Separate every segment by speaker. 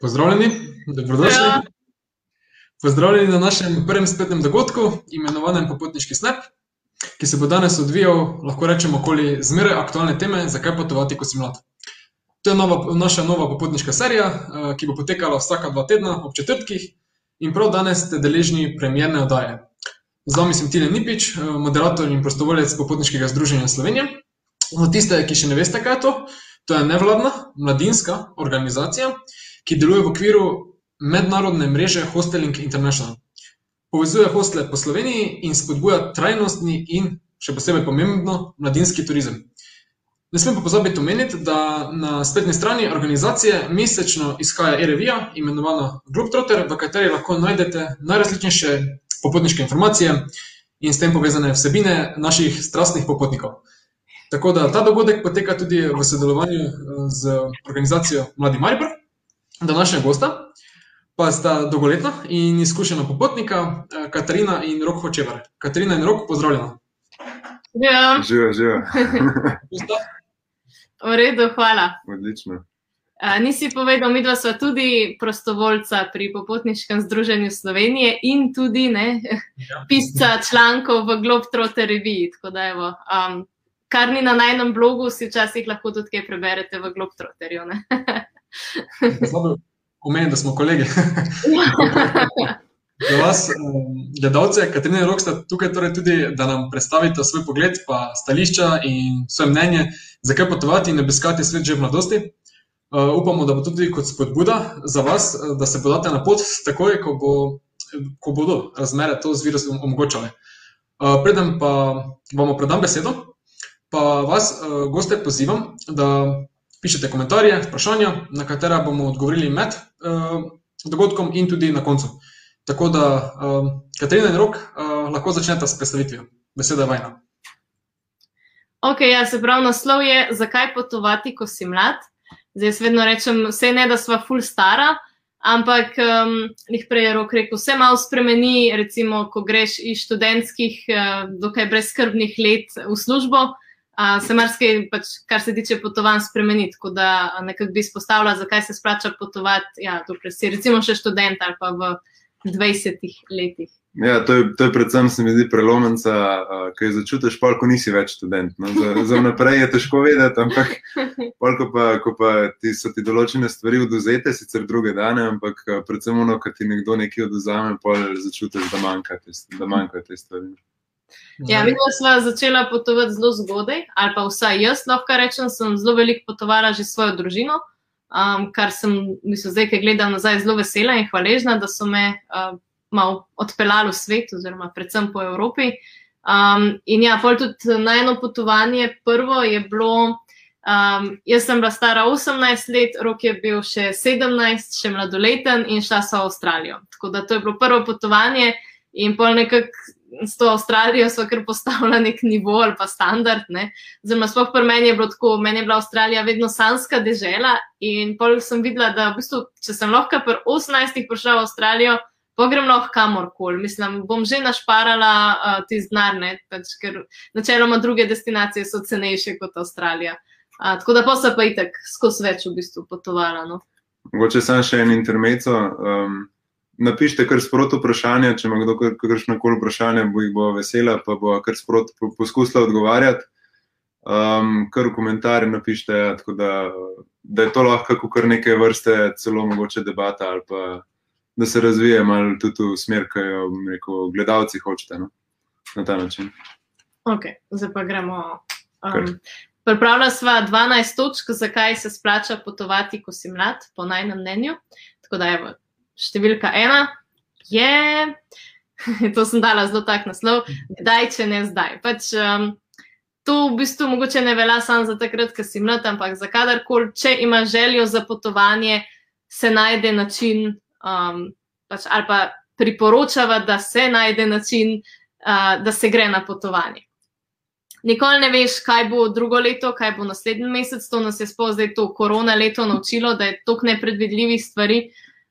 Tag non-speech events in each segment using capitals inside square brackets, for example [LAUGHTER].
Speaker 1: Pozdravljeni, dobrodošli.
Speaker 2: Ja.
Speaker 1: Pozdravljeni na našem prvem spletnem dogodku, imenovanem Popotniški snap, ki se bo danes odvijal, lahko rečemo, okoli zmeraj aktualne teme, zakaj potovati, ko si mlad. To je nova, naša nova popotniška serija, eh, ki bo potekala vsaka dva tedna ob četrtkih in prav danes ste deležni premjerne oddaje. Z vami sem Tine Nipič, eh, moderator in prostovoljec Popotniškega združenja Slovenije. Za tiste, ki še ne veste, kaj je to, to je nevladna, mladinska organizacija, ki deluje v okviru mednarodne mreže Hosteling International. Povezuje hostele po Sloveniji in spodbuja trajnostni in, še posebej pomembno, mladinski turizem. Ne smem pa pozabiti omeniti, da na spletni strani organizacije mesečno izhaja e-revija, imenovana Globetrotter, v kateri lahko najdete najrazličnejše popotniške informacije in s tem povezane vsebine naših strastnih popotnikov. Tako da ta dogodek poteka tudi v sodelovanju eh, z organizacijo Mladi Maribor. Današnja gosta pa sta dolgoletna in izkušena popotnika, eh, Katarina in Rok Hočevar. Katarina in Rok, pozdravljena.
Speaker 2: Ja,
Speaker 3: Živijo, živijo.
Speaker 2: v redu, hvala.
Speaker 3: Odlično.
Speaker 2: A, nisi povedal, mi dva sva tudi prostovoljca pri Popotniškem združenju Slovenije in tudi ne,
Speaker 1: Ja.
Speaker 2: pisca člankov v Globetrotter reviji. Tako da, evo, um, kar ni na najnem blogu, si včasih lahko tudi kaj preberete v Globetrotterju. [LAUGHS]
Speaker 1: Slabo omenim, da smo kolegi. [LAUGHS] Za vas, um, gledalce, Katarina in Rok sta tukaj torej tudi, da nam predstavite svoj pogled, pa stališča in svoje mnenje, zakaj potovati in obiskati svet že v mladosti. Uh, upamo, da bo tudi kot spodbuda za vas, eh, da se podate na pot takoj, ko, bo, ko bodo razmere to z virusom omogočale. Preden pa vam predam besedo, pa vas, goste, pozivam, da pišete komentarje, vprašanja, na katera bomo odgovorili med uh, dogodkom in tudi na koncu. Tako da, uh, Katarina in Rok, uh, lahko začnete s predstavitvijo. Beseda je vajna.
Speaker 2: Ok, ja, se pravi, naslov je, zakaj potovati, ko si mlad. Zdaj, jaz vedno rečem, vse ne, da sva ful stara, ampak um, jih prej je rok rekel, vse malo spremeni, recimo, ko greš iz študentskih, uh, dokaj brezskrbnih let v službo, uh, se marsikaj, pač, kar se tiče potovanj, spremeni. Tako da nekako bi izpostavila, zakaj se splača potovati, ja, dokler si recimo še študent ali pa v 20 letih.
Speaker 3: Ja, to, je, to je predvsem, se mi zdi, prelomnica, uh, ki jo začutiš, pol, ko nisi več študent. No? Za, za naprej je težko vedeti, ampak pol, ko pa, ko pa ti so ti določene stvari oduzete, sicer druge dane, ampak uh, predvsem ono, ko ti nekdo nekaj oduzame, pol začutiš, da manjka te, da manjka te stvari.
Speaker 2: Ja, mi smo začela potovati zelo zgodaj, ali pa vsaj jaz lahko rečem, sem zelo veliko potovala že s svojo družino, um, kar sem, mislim, zdaj, ki gledam nazaj, zelo vesela in hvaležna, da so me uh, malo odpeljali v svet, oziroma predvsem po Evropi. Um, in ja, pol tudi na eno potovanje, prvo je bilo. Um, jaz sem bila stara 18 let, rok je bil še 17, še mladoleten in šla sem v Avstralijo. Tako da to je bilo prvo potovanje in pol nekako s to Avstralijo smo kar postavili nek nivo ali pa standard. Zelo, sploh pri meni je bilo tako, meni je bila Avstralija vedno sanska dežela in pol sem videla, da v bistvu, če sem lahko pri 18 prišla v Avstralijo, pa grem lahko kamorkoli. Mislim, bom že našparala uh, ti znarne, pač, ker načeloma druge destinacije so cenejše kot Avstralija. Uh, tako da pa se pa itek skozi več v bistvu potovala. No.
Speaker 3: Mogoče samo še en intermezzo. Um, napišite kar sprot vprašanje, če ima kdo kakršno koli vprašanje, bo jih bo vesela, pa bo kar sprot po- poskusila odgovarjati. Um, kar v komentarje napišite, ja, tako da, da je to lahko kar neke vrste, celo mogoče debata ali pa da se razvije malo tudi v smer, ki jo rekel, gledalci hočete no? na ta način.
Speaker 2: Ok, zdaj pa gremo.
Speaker 3: Kar.
Speaker 2: Um, Pripravila sva 12 točk, zakaj se splača potovati, ko si mlad, po najnem mnenju. Tako da, evo, številka ena je, [LAUGHS] to sem dala zelo tak naslov, kdaj, če ne zdaj. Pač, um, to v bistvu mogoče ne velja samo za takrat, ko si mlad, ampak za kadarkoli, če imaš željo za potovanje, se najde način, um, pač, ali pa priporočava, da se najde način, uh, da se gre na potovanje. Nikoli ne veš, kaj bo drugo leto, kaj bo naslednji mesec. To nas je sploh zdaj to korona leto naučilo, da je toliko nepredvidljivih stvari,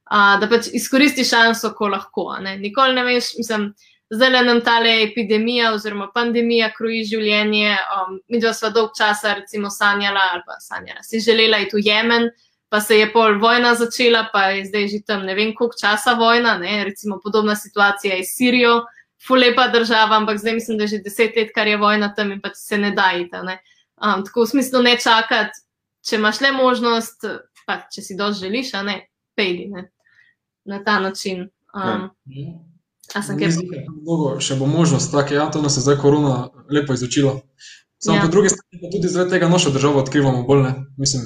Speaker 2: a, da pač izkoristi šanso, ko lahko. Ne? Nikoli ne veš, mislim, zdaj le nam tale epidemija oziroma pandemija kroji življenje. Um, mi dva sva dolg časa recimo sanjala ali pa sanjala, si želela iti v Jemen, pa se je pol vojna začela, pa je zdaj že tam ne vem koliko časa vojna, ne? recimo podobna situacija je s Sirijo, fulepa država, ampak zdaj mislim, da je že deset let, kar je vojna tam in pa se ne da ita. Ne? Um, tako v smislu ne čakati, če imaš le možnost, pa če si dož želiš, a ne, pejdi ne? Na ta način. Um, a sem kaj
Speaker 1: Dolgo še bo možnost, tako ja, to nas je zdaj korona lepo izučila. Samo
Speaker 2: Ja.
Speaker 1: po drugi strani pa tudi zaradi tega našo državo odkrivamo bolj, ne? Mislim,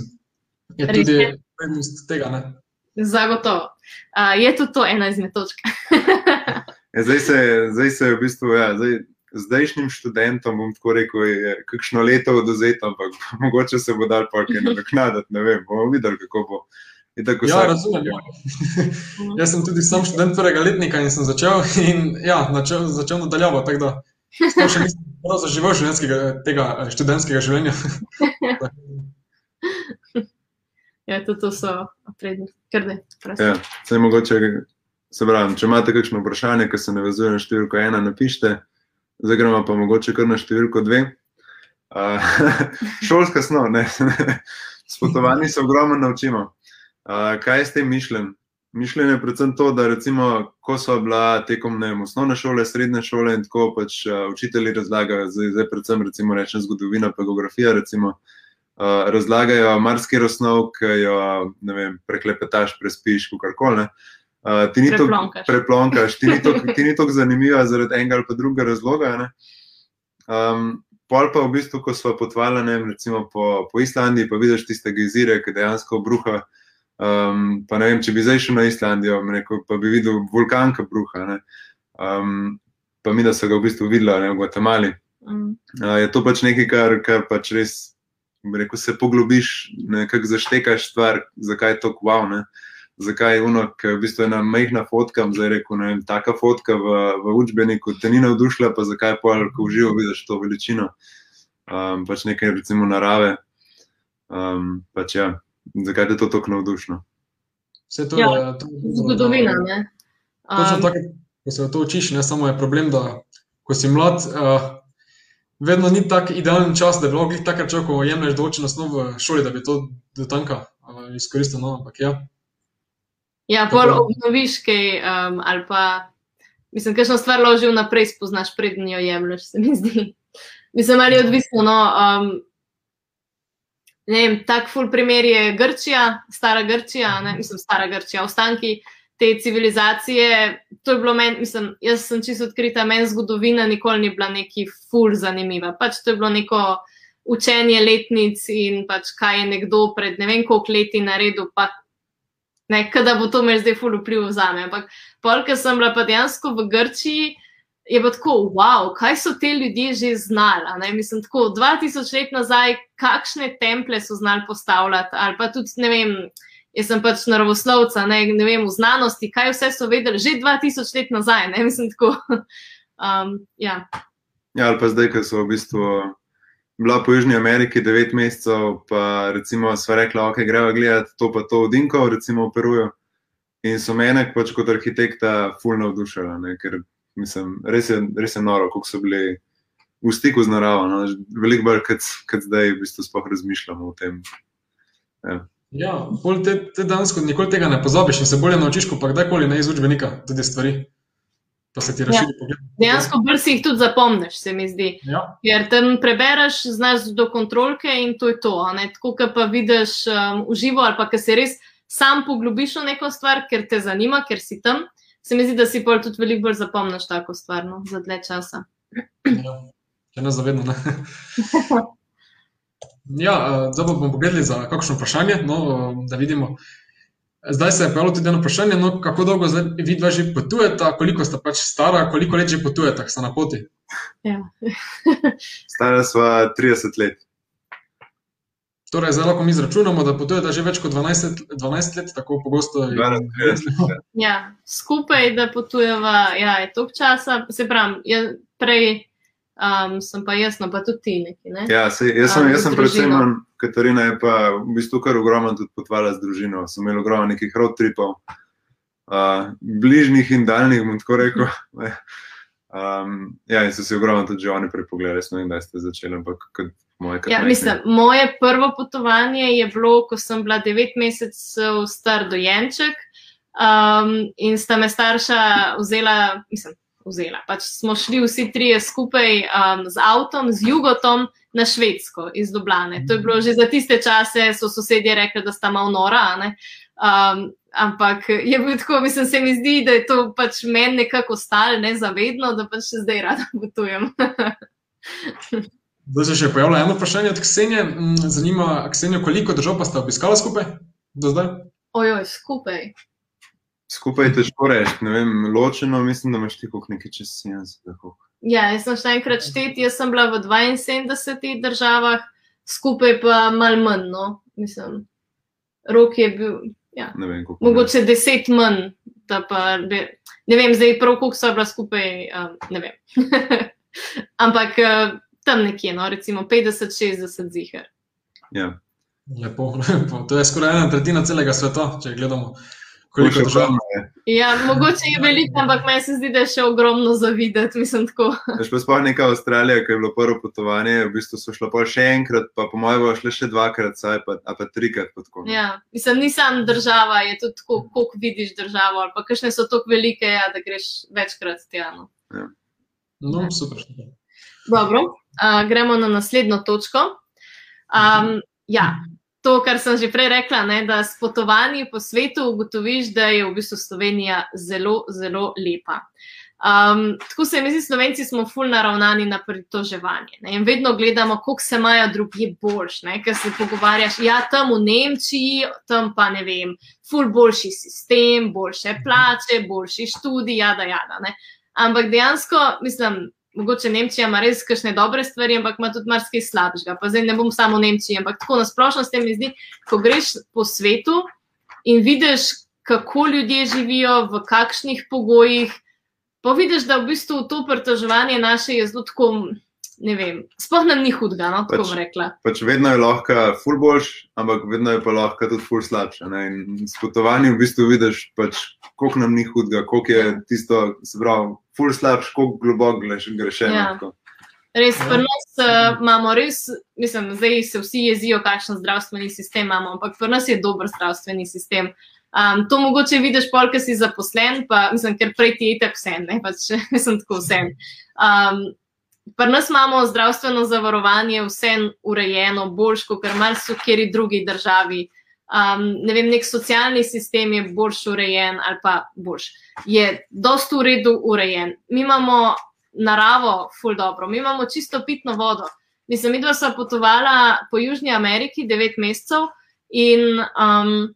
Speaker 1: je
Speaker 2: Res
Speaker 1: tudi prednost tega, ne?
Speaker 2: Zagotovo. Uh, je tudi to ena izmed točk. [LAUGHS]
Speaker 3: Ja, zdaj, se, zdaj se je v bistvu, ja, zdaj, zdajšnjim študentom, bom tako rekel, je kakšno leto oduzeto, ampak [LAUGHS] mogoče se bo dal pa kaj nadoknaditi, ne vem, bomo videli, kako bo. Itak
Speaker 1: Ja, razumem. Ja. [LAUGHS] Jaz sem tudi sam študent prvega letnika in sem začel, in ja, začel, začel nadaljavo, tako da še nisem prav zaživel življenjskega, tega eh, študentskega življenja. [LAUGHS]
Speaker 2: Ja, tudi to so prednosti.
Speaker 3: Ja, saj mogoče, se pravim, če imate kakšno vprašanje, ki se navezuje na številko ena, napišite, zdaj gremo pa mogoče kar na številko dve. Uh, [LAUGHS] šolska snov, ne. S potovanji se ogromno naučimo. Uh, kaj je s tem mišljen? Mišljen je predvsem to, da recimo, ko so bila tekom vem, osnovne šole, srednje šole in tako pač uh, učitelji razlagajo, zdaj, zdaj predvsem recimo rečem zgodovina, pa geografija recimo, uh, razlagajo marsikaj osnov, ki jo vem, preklepetaš, prespiš, karkoli. Uh, ti ni to
Speaker 2: Preplonkaš.
Speaker 3: ti ni [LAUGHS] to- zanimiva zaradi enega ali pa drugega razloga. ne. Um, pol pa v bistvu, ko smo potovali ne, recimo po, po Islandiji, pa vidiš tiste gejzire, ki dejansko bruha. Um, pa ne vem, če bi zdaj šel na Islandijo, rekel, pa bi videl vulkan, ki bruha. ne. Um, pa mi, da so ga v bistvu videla ne, v Gvatemali.
Speaker 2: Mm.
Speaker 3: Uh, je to pač nekaj, kar, kar pač res, rekel, se poglobiš, nekako zaštekaš stvar, zakaj je to wow. Ne? Zakaj je ono, ki je v bistvu ena majhna fotka, zdaj rekel, ne vem, taka fotka v, v učbeniku te ni navdušila, pa zakaj pa, ko v živo vidiš to veličino, um, pač nekaj recimo narave. Um, pač ja, zakaj je to tako navdušno?
Speaker 1: Vse to
Speaker 2: Ja,
Speaker 1: je to, je-
Speaker 2: Zgodovina. Ne?
Speaker 1: Točno
Speaker 2: Um,
Speaker 1: tako, ko se to učiš, ne samo je problem, da ko si mlad, uh, vedno ni tako idealen čas, da bi lahko takrat človek, ko jemliš določeno snov v šoli, da bi to do tanka uh, izkoristil. No, ampak ja,
Speaker 2: Ja, pol
Speaker 1: Tako.
Speaker 2: obnoviš kaj, um, ali pa, mislim, kakšno stvar loži vnaprej, spoznaš, preden jo jemliš, se mi zdi. Mislim, ali je odvisno. No, um, vem, tak ful primer je Grčija, stara Grčija, ne, mislim, stara Grčija, ostanki te civilizacije. To je bilo meni, mislim, jaz sem čisto odkrita, meni zgodovina nikoli ni bila neki ful zanimiva. Pač to je bilo neko učenje letnic in pač kaj je nekdo pred ne vem koliko leti naredil, pa ne, da bo to imel zdaj ful vpliv za me. Ampak polka sem bila pa dejansko v Grčiji. Je pa tako, wow, kaj so te ljudje že znali. Mislim, tako 2000 let nazaj, kakšne temple so znali postavljati, ali pa tudi, ne vem, jaz sem pač naravoslovca, ne, ne vem, v znanosti, kaj vse so vedeli že 2000 let nazaj. Ne? Mislim, tako. [LAUGHS] Um, ja.
Speaker 3: Ja, ali pa zdaj, ko so v bistvu bila po Južni Ameriki 9 mesecev, pa recimo sva rekla, ok, greva gledati to pa to odinko, recimo v Peruju. In so mene pač kot arhitekta fulno navdušila, ker mislim, res je, res je noro, koliko so bili v stiku z naravo. No, veliko bolj, kot kot zdaj v bistvu sploh razmišljamo o tem.
Speaker 1: ja bolj te, te dansko nikoli tega ne pozabiš in se bolje naučiš, kot pa kdajkoli ne iz učbenika, tudi stvari. Pa se ti razširi pogled.
Speaker 2: Dejansko bolj si jih tudi zapomniš, se mi zdi.
Speaker 1: Ja,
Speaker 2: Ker tam prebereš, znaš do kontrolke in to je to. a ne. Tako, kot pa vidiš um, v živo, ali pa ki se res sam poglobiš v neko stvar, ker te zanima, ker si tam, se mi zdi, da si pol tudi veliko bolj zapomniš tako stvar no, za dlje časa.
Speaker 1: ja. Če ne zavedno. Ne. [LAUGHS] Ja, eh, zdaj bomo pogledali za kakšno vprašanje, no, eh, da vidimo. Zdaj se je pojavilo tudi eno vprašanje, no, kako dolgo zdaj vi dva že potujete, koliko sta pač stara, koliko let že potujete, ko sta na poti.
Speaker 2: Ja.
Speaker 3: Stara sva 30 let.
Speaker 1: Torej, zdaj lahko mi izračunamo, da potujete že več kot 12, 12 let, tako pogosto. je-
Speaker 3: 32 let. [LAUGHS]
Speaker 2: Ja, skupaj, da potujeva, ja, je toliko časa. Se pravi, jaz, prej um, sem pa jaz, no pa tudi ti neki. Ne?
Speaker 3: Ja, sej, jaz sem,
Speaker 2: A,
Speaker 3: jaz sem predvsem, Katarina je pa v bistvu kar ogromno tudi potovala z družino. Sem imel ogromno nekih road tripov, uh, bližnjih in daljnih, bom tako rekel. Um, ja, in so si ogromno tudi oni prepogledali, res ne vem, da ste začeli, ampak kot moje kar
Speaker 2: Ja, mislim, moje prvo potovanje je bilo, ko sem bila devet mesecev star dojenček um, in sta me starša vzela, mislim, vzela. Pač smo šli vsi trije skupaj um, z avtom, z jugotom na Švedsko iz Dublane. To je bilo že za tiste čase, so sosedje rekli, da sta malo nora. ne. Um, ampak je bil tako, mislim, se mi zdi, da je to pač meni nekako ostalo, nezavedno, da pač še zdaj rada [LAUGHS] potujem.
Speaker 1: Zdaj se še pojavlja eno vprašanje od Ksenije. Mm, Zanima Ksenijo, koliko držav pa ste obiskali skupaj do zdaj?
Speaker 2: Ojoj, skupaj.
Speaker 3: Skupaj je težko reči, ne vem, ločeno mislim, da imaš ti koliko nekaj čez 70. koliko.
Speaker 2: Ja, jaz sem šla enkrat šteti, jaz sem bila v 72 državah, skupaj pa malo manj. No. Mislim, rok je bil, ja,
Speaker 3: Ne vem, koliko.
Speaker 2: mogoče deset manj. da Pa, bi- ne vem, zdaj prav, koliko so bila skupaj, um, ne vem. [LAUGHS] Ampak uh, tam nekje, no, recimo 50-60 zihar.
Speaker 3: Ja.
Speaker 1: Lepo, lepo. To je skoraj ena tretjina celega sveta, če gledamo, koliko
Speaker 3: je.
Speaker 2: Ja, mogoče je veliko, ampak meni se zdi, da je še ogromno zavideti, mislim tako.
Speaker 3: Veš pa sploh neka Avstralija, ki je bilo prvo potovanje, v bistvu so šla pa še enkrat, pa po mojem bo šle še dvakrat, saj pa, a pa trikrat pot tako.
Speaker 2: Ja, mislim, ni samo država, je tudi tako, koliko vidiš državo, ali pa kakšne so tako velike, ja, da greš večkrat tja. No.
Speaker 1: No, super. super.
Speaker 2: Dobro, uh, gremo na naslednjo točko. Um, ja, to, kar sem že prej rekla, ne, da s potovanji po svetu ugotoviš, da je v bistvu Slovenija zelo, zelo lepa. Um, tako se mi zdi, Slovenci smo ful naravnani na pritoževanje. Ne, in vedno gledamo, kako se imajo drugi boljš. Ker se pogovarjaš, ja, tam v Nemčiji, tam pa ne vem, ful boljši sistem, boljše plače, boljši študij, jada, jada. Ne. Ampak dejansko, mislim, mogoče Nemčija ima res kakšne dobre stvari, ampak ima tudi marsikaj slabšega. Pa zdaj ne bom samo v Nemčiji, ampak tako nasplošno se mi zdi, ko greš po svetu in vidiš, kako ljudje živijo, v kakšnih pogojih, pa vidiš, da v bistvu to pritoževanje naše je zelo tako, ne vem, sploh nam ni hudega, no, tako
Speaker 3: Pač-
Speaker 2: bom rekla.
Speaker 3: Pač vedno je lahko ful boljš, ampak vedno je pa lahko tudi ful slabše. Ne? In s potovanjem v bistvu vidiš, pač, koliko nam ni hudega, koliko je tisto, se pravi, ful slabš, koliko globoko greš, grešeno.
Speaker 2: Ja.
Speaker 3: tako.
Speaker 2: Res,
Speaker 1: Ja.
Speaker 2: pri nas uh, imamo res, mislim, zdaj se vsi jezijo, kakšen zdravstveni sistem imamo, ampak pri nas je dober zdravstveni sistem. Um, to mogoče vidiš, pol, ker si zaposlen, pa mislim, ker prej ti je tako vse, ne pač [LAUGHS] sem tako vse. Um, pri nas imamo zdravstveno zavarovanje vse urejeno, boljš kot kar marsikeri drugi državi. Um, ne vem, nek socialni sistem je boljš urejen ali pa boljš. Je dosto v redu urejen. Mi imamo naravo, ful dobro, mi imamo čisto pitno vodo. Mislim, mi dva sva potovala po Južni Ameriki devet mesecev in um,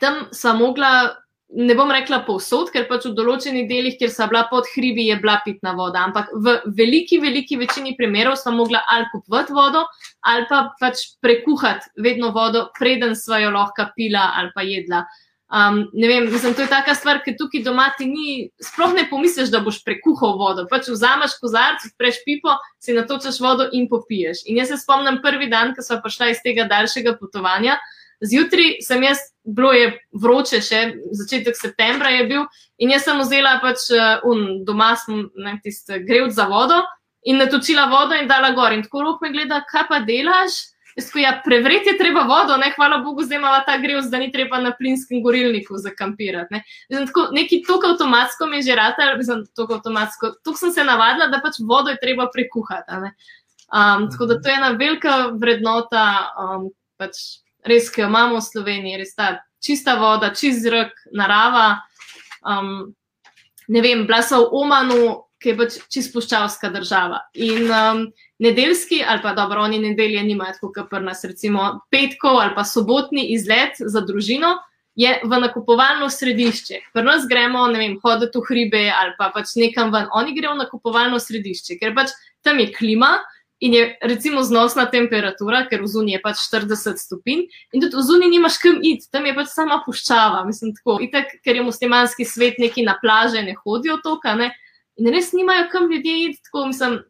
Speaker 2: tam sva mogla, ne bom rekla povsod, ker pač v določenih delih, kjer sva bila pod hribi, je bila pitna voda, ampak v veliki, veliki večini primerov sva mogla ali kupovati vodo ali pa pač prekuhati vedno vodo, preden sva jo lahko pila ali pa jedla. Um, ne vem, mislim, to je taka stvar, ki tukaj doma ti ni, sploh ne pomisliš, da boš prekuhal vodo. Pač vzameš kozarc, odpreš pipo, si natočeš vodo in popiješ. In jaz se spomnim prvi dan, ko smo prišla iz tega daljšega potovanja. Zjutraj sem jaz, bilo je vroče, še začetek septembra je bil, in jaz sem vzela pač uh, un, doma smo tisti grevc za vodo in natočila vodo in dala gor. In tako rok me gleda, kaj pa delaš? Jaz ko ja, prevreti je treba vodo, ne, hvala Bogu, zdaj ima ta grevs, da ni treba na plinskem gorilniku zakampirati. Ne. Mislim, tako, neki tok avtomatsko mi je že rata, mislim, tok avtomatsko, tok sem se navadila, da pač vodo je treba prekuhati. Um, tako da to je ena velika vrednota, um, pač res, ki jo imamo v Sloveniji, res ta čista voda, čist zrak, narava. Um, ne vem, bila sem v Omanu, ki je pač čist puščavska država. In um, nedeljski, ali pa dobro, oni nedelje nimajo tako, kot pri nas, recimo petkov ali pa sobotni izlet za družino. Je v nakupovalno središče. Pri nas gremo, ne vem, hoditi v hribe ali pa pač nekam ven. Oni grejo v nakupovalno središče, ker pač tam je klima in je recimo znosna temperatura, ker v zuniji je pač 40 stopinj in tudi v zuniji nimaš kam iti, tam je pač sama puščava. Mislim, tako, itak, ker je muslimanski svet neki na plaže, ne hodijo toka, ne. In res nimajo kam ljudje iti, tako mislim.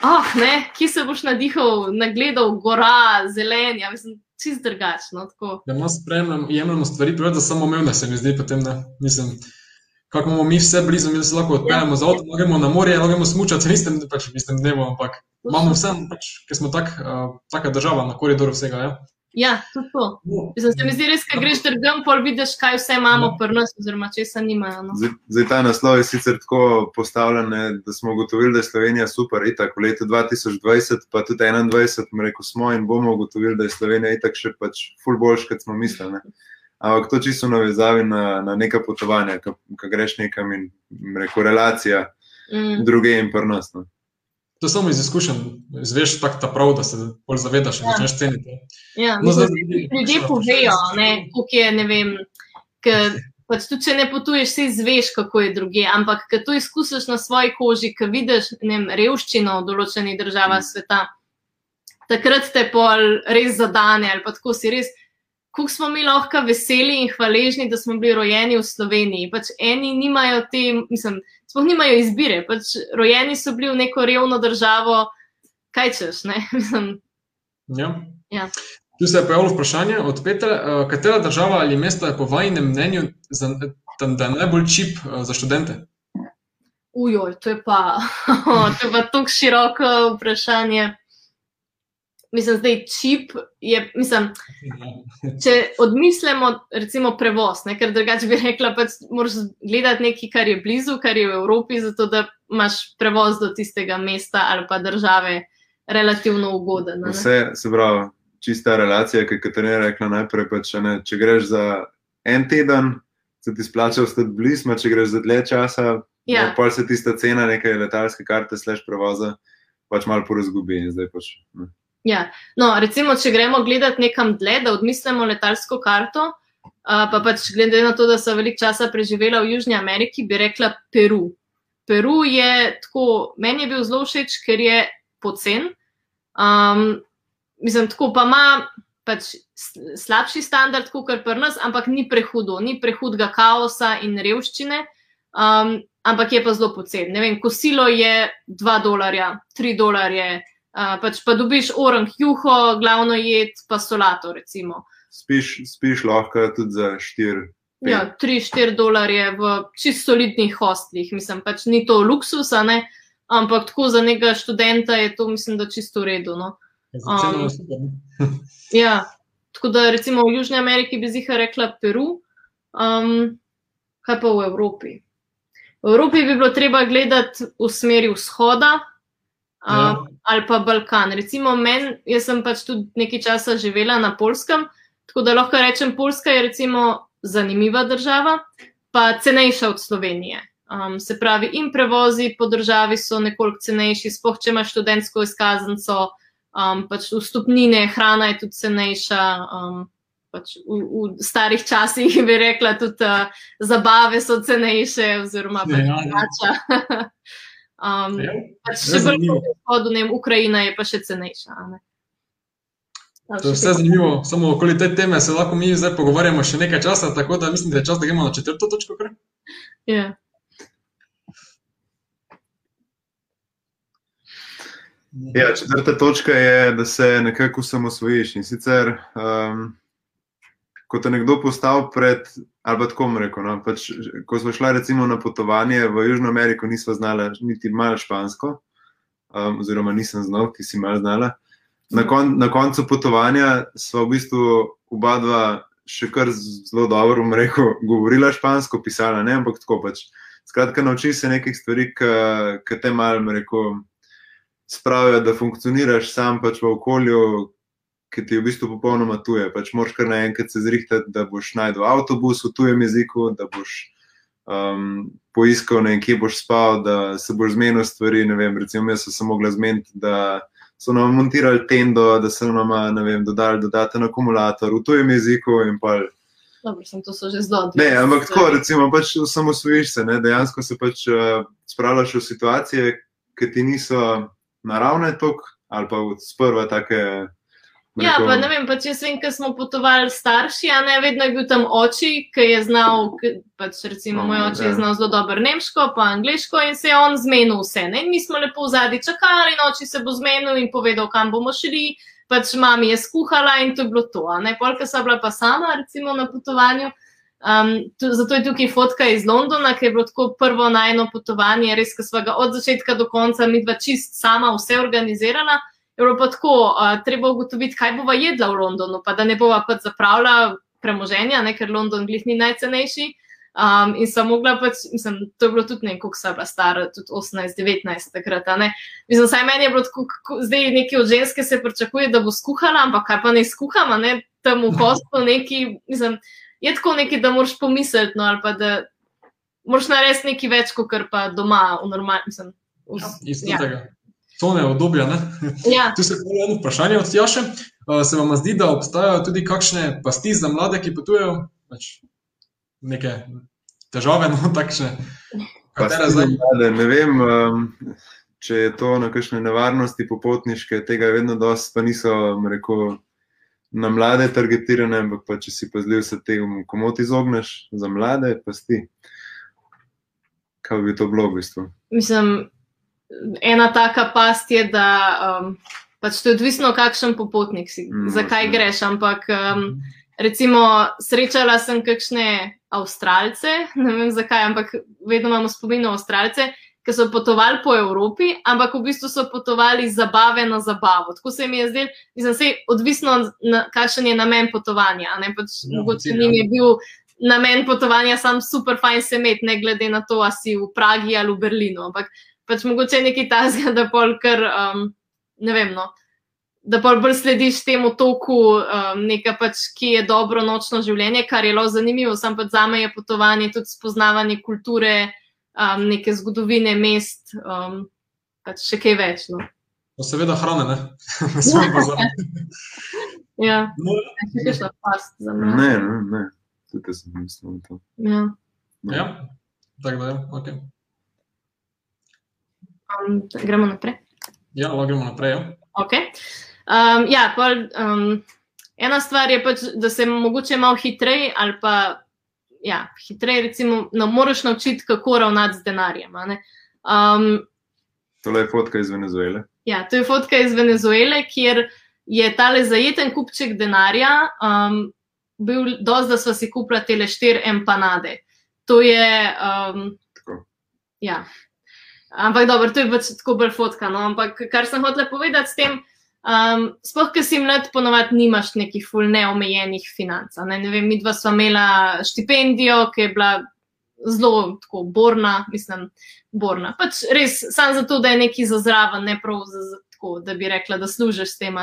Speaker 2: Ah, ne, kje se boš nadihal, nagledal gora, zelenja, mislim, čist drugačno. Tako.
Speaker 1: Ja, malo spremljam, jemljamo stvari, preveč za samoumevne, se mi zdi potem, ne. Mislim, kako imamo mi vse blizu, mi se lahko odpeljemo z avtom, gremo na morje, gremo smučati, [LAUGHS] nisem pač v istem dnevu, ampak imamo vse, pač, ker smo tak, uh, taka država na koridoru vsega. Ja,
Speaker 2: ja tudi to. Zdaj se mi zdi res, ko greš drgem, pol vidiš, kaj vse imamo
Speaker 1: Ja.
Speaker 2: pri nas, oziroma česa nimajo. No.
Speaker 3: Zdaj, zdaj ta naslov je sicer tako postavljen, da smo ugotovili, da je Slovenija super, itak v letu 2020, pa tudi 2021, bom rekel, smo in bomo ugotovili, da je Slovenija itak še pač ful boljš, kot smo mislili. Ne. Ampak to čisto navezavi na, na neka potovanja, ko greš nekam in rekel, relacija
Speaker 2: Mm.
Speaker 3: druge in prnas.
Speaker 1: To samo iz izkušenj, izveš tako ta prav, da se bolj zavedaš in
Speaker 2: Ja.
Speaker 1: začneš ceniti.
Speaker 2: Ja,
Speaker 1: No, zdaj-
Speaker 2: ljudje povejo, koliko je, ne vem, ker pač tudi če ne potuješ, si izveš, kako je druge, ampak ko to izkusiš na svoji koži, ko vidiš vem, revščino v določenih državah sveta, takrat te pol res zadane ali pa tako si res. Kako smo mi lahko veseli in hvaležni, da smo bili rojeni v Sloveniji. Pač eni nimajo te, mislim, sploh nimajo izbire. Pač rojeni so bili v neko revno državo, kaj češ, ne? [LAUGHS] Mislim,
Speaker 1: Ja.
Speaker 2: Ja.
Speaker 1: Tu se je pojavilo vprašanje od Petra, uh, katera država ali mesto je po vašem mnenju, za, tam, da je najbolj čip uh, za študente?
Speaker 2: Ujoj, to je pa, [LAUGHS] to je pa tako široko vprašanje. Mislim, da je čip. Je, mislim, če odmislimo, recimo, prevoz, ne, ker drugače bi rekla, da moraš gledati nekaj, kar je blizu, kar je v Evropi, zato da imaš prevoz do tistega mesta ali pa države relativno ugoden. ne.
Speaker 3: Vse se pravi, čista relacija, ki je Katarina rekla najprej, pa če, ne, če greš za en teden, se ti splača ostati blizu, če greš za dlje časa,
Speaker 2: Ja.
Speaker 3: ja. pa se tista cena neke letalske karte, slash prevoza, pač malo porazgubi. in Zdaj pač, ne.
Speaker 2: Ja. No, recimo, če gremo gledati nekam dlje, da odmislimo letalsko karto, pa pač glede na to, da sem veliko časa preživela v Južni Ameriki, bi rekla Peru. Peru je tako, meni je bil zelo všeč, ker je pocen. Um, mislim, tako pa ima pač slabši standard, kot kar pri nas, ampak ni prehudo, ni prehudega kaosa in revščine. Um, ampak je pa zelo pocen. Ne vem, kosilo je 2 dolarja, 3 dolarje, uh, pač pa dobiš orang juho, glavno jed, pa solato, recimo.
Speaker 3: spiš, spiš lahko tudi za štiri. pet.
Speaker 2: Ja, 3-4 dolarje v čist solidnih hostlih, mislim, pač ni to luksus, a ne, ampak tako za nekega študenta je to, mislim, da čisto v redu. No. Um? [LAUGHS] [LAUGHS] Ja, tako da recimo v Južni Ameriki bi ziha rekla Peru, um, kaj pa v Evropi. V Evropi bi bilo treba gledati v smeri vzhoda um,
Speaker 1: Ja.
Speaker 2: ali pa Balkan. Recimo meni, jaz sem pač tudi nekaj časa živela na Polskem, tako da lahko rečem, Poljska je recimo zanimiva država, pa cenejša od Slovenije. Um, se pravi, in prevozi po državi so nekoliko cenejši, spoh če imaš študentsko izkaznico, um, pač vstopnine, hrana je tudi cenejša. Um, pač v, v starih časih bi rekla, tudi uh, zabave so cenejše, oziroma pač
Speaker 1: Ja, ja. [LAUGHS]
Speaker 2: um,
Speaker 1: Ja.
Speaker 2: pač še bolj
Speaker 1: zanimivo.
Speaker 2: po vzhodu, ne vem, Ukrajina je pa še cenejša.
Speaker 1: To je vse zanimivo, samo okoli te teme se lahko mi zdaj pogovarjamo še nekaj časa, tako da mislim, da je čas, da gremo na četrto točko. Kar?
Speaker 2: Ja.
Speaker 3: Ja, četrta točka je, da se nekako osamosvojiš. In sicer, um, ko te nekdo postavi pred, ali pa tako rekel, no, pač, ko smo šli recimo na potovanje v Južno Ameriko, nismo znali niti malo špansko, um, oziroma nisem znal, ti si malo znala. Na, kon, na koncu potovanja smo v bistvu oba dva še kar zelo dobro, bom rekel, govorila špansko, pisala ne, ampak tako pač. Skratka, nauči se nekih stvari, ki te malo, bom rekel, spravijo, da funkcioniraš sam pač v okolju, ki ti je v bistvu popolnoma tuje. Pač moraš kar naenkrat se zrihtati, da boš najdel avtobus v tujem jeziku, da boš um, poiskal, ne vem, kje boš spal, da se boš zmenil stvari. Vem, recimo, jaz sem se mogla zmeniti, da so nam montirali tendo, da so nam vem, dodali dodaten akumulator v tujem jeziku in pa.
Speaker 2: Dobro, sem to že zelo
Speaker 3: Ne, ampak tako, recimo, pač osamosvojiš se, ne, dejansko se pač uh, spravljaš v situacije, ki ti niso naravne tok ali pa sprva take.
Speaker 2: Ja, pa ne vem, pač jaz vem, ker smo potovali starši, a ne vedno je bil tam oči, ki je znal, pač recimo
Speaker 3: No,
Speaker 2: moj oče je
Speaker 3: ja.
Speaker 2: znal zelo dobro nemško, pa angliško in se je on zmenil vse. Ne? In mi smo lepo v zadnji čakali, in oči se bo zmenil in povedal, kam bomo šli. Pač mami je skuhala in to je bilo to. Polka sem bila pa sama, recimo na potovanju, Um, tu, zato je tukaj fotka iz Londona, ki je bilo tako prvo najno potovanje, res, ki smo ga od začetka do konca, mi dva čist sama vse organizirala. Je bilo pa tako, uh, treba ugotoviti, kaj bova jedla v Londonu, pa da ne bova pa zapravila premoženja, ne, ker London glih ni najcenejši. Um, in sem mogla pač, mislim, to je bilo tudi neko, ko sem bila stara, tudi 18-19 takrat. Mislim, saj meni je bilo tako, kako, zdaj neki od ženske se pričakuje, da bo skuhala, ampak kaj pa ne skuhama, ne, tam v kostu neki, mislim, je tako nekaj, da moraš pomisliti, no, ali pa da moraš narediti nekaj več, kot pa doma, v normalnem.
Speaker 1: Ja, isto ja. tega. To ne obdobja.
Speaker 2: Ja. [LAUGHS]
Speaker 1: Tu se pojavlja eno vprašanje od Jaša. Uh, se vam zdi, da obstajajo tudi kakšne pasti za mlade, ki potujejo? Pač neke težave, no [LAUGHS] takšne.
Speaker 3: Mlade, ne vem, če je to na kakšne nevarnosti popotniške, tega je vedno dosti, pa niso, rekel, na mlade targetirane, ampak pa, če si pazljiv, se temu komot izogneš, za mlade pa ti. Kaj bi to bilo v bistvu?
Speaker 2: Mislim, ena taka past je, da um, pač to je odvisno, kakšen popotnik si, mm, zakaj ne. greš. Ampak, um, recimo, srečala sem kakšne Avstralce, [LAUGHS] ne vem zakaj, ampak vedno imamo spomin na Avstralce, ki so potovali po Evropi, ampak v bistvu so potovali iz zabave na zabavo. Tako se mi je zdelo, mislim, se odvisno, kakšen je namen potovanja. Pač, no, mogoče njim je bil namen potovanja sam super fajn se imeti, ne glede na to, ali si v Pragi ali v Berlinu. Ampak pač mogoče je nekaj tazga, da pol kar, um, ne vem, no. Da pa bolj slediš temu toku, um, nekaj pač, ki je dobro nočno življenje, kar je zelo zanimivo. Sam pa za me je potovanje tudi spoznavanje kulture, um, neke zgodovine mest, um, pač še kaj več. No.
Speaker 1: No, seveda hrane, ne? [LAUGHS] [LAUGHS]
Speaker 2: ja, no, še šla past za me.
Speaker 3: Ne, ne, ne. Tukaj sem mislil na to.
Speaker 2: Ja.
Speaker 1: Ja, tako da je, ok.
Speaker 2: Um, gremo naprej.
Speaker 1: Ja, lahko gremo naprej. Ja.
Speaker 2: Okay. Um, ja, pol, um, ena stvar je pač, da se mogoče malo hitreje ali pa ja, hitreje, recimo, no, moraš naučiti, kako ravnati z denarjem. Um,
Speaker 3: to je fotka iz Venezuele.
Speaker 2: Ja, to je fotka iz Venezuele, kjer je tale zajeten kupček denarja um, bil dosti, da so si kupili te štiri empanade. To je. Um, ja. Ampak dobro, to je pač tako bolj fotka. No? Ampak kar sem hotel povedati s tem, Um, sploh, ker si mlad, ponovadi nimaš nekih ful neomejenih financ. Ne? ne vem, mi dva sva imela štipendijo, ki je bila zelo tako borna, mislim, borna. Pač res, samo zato, da je neki za zraven, ne prav za, za tako, da bi rekla, da služiš s tem.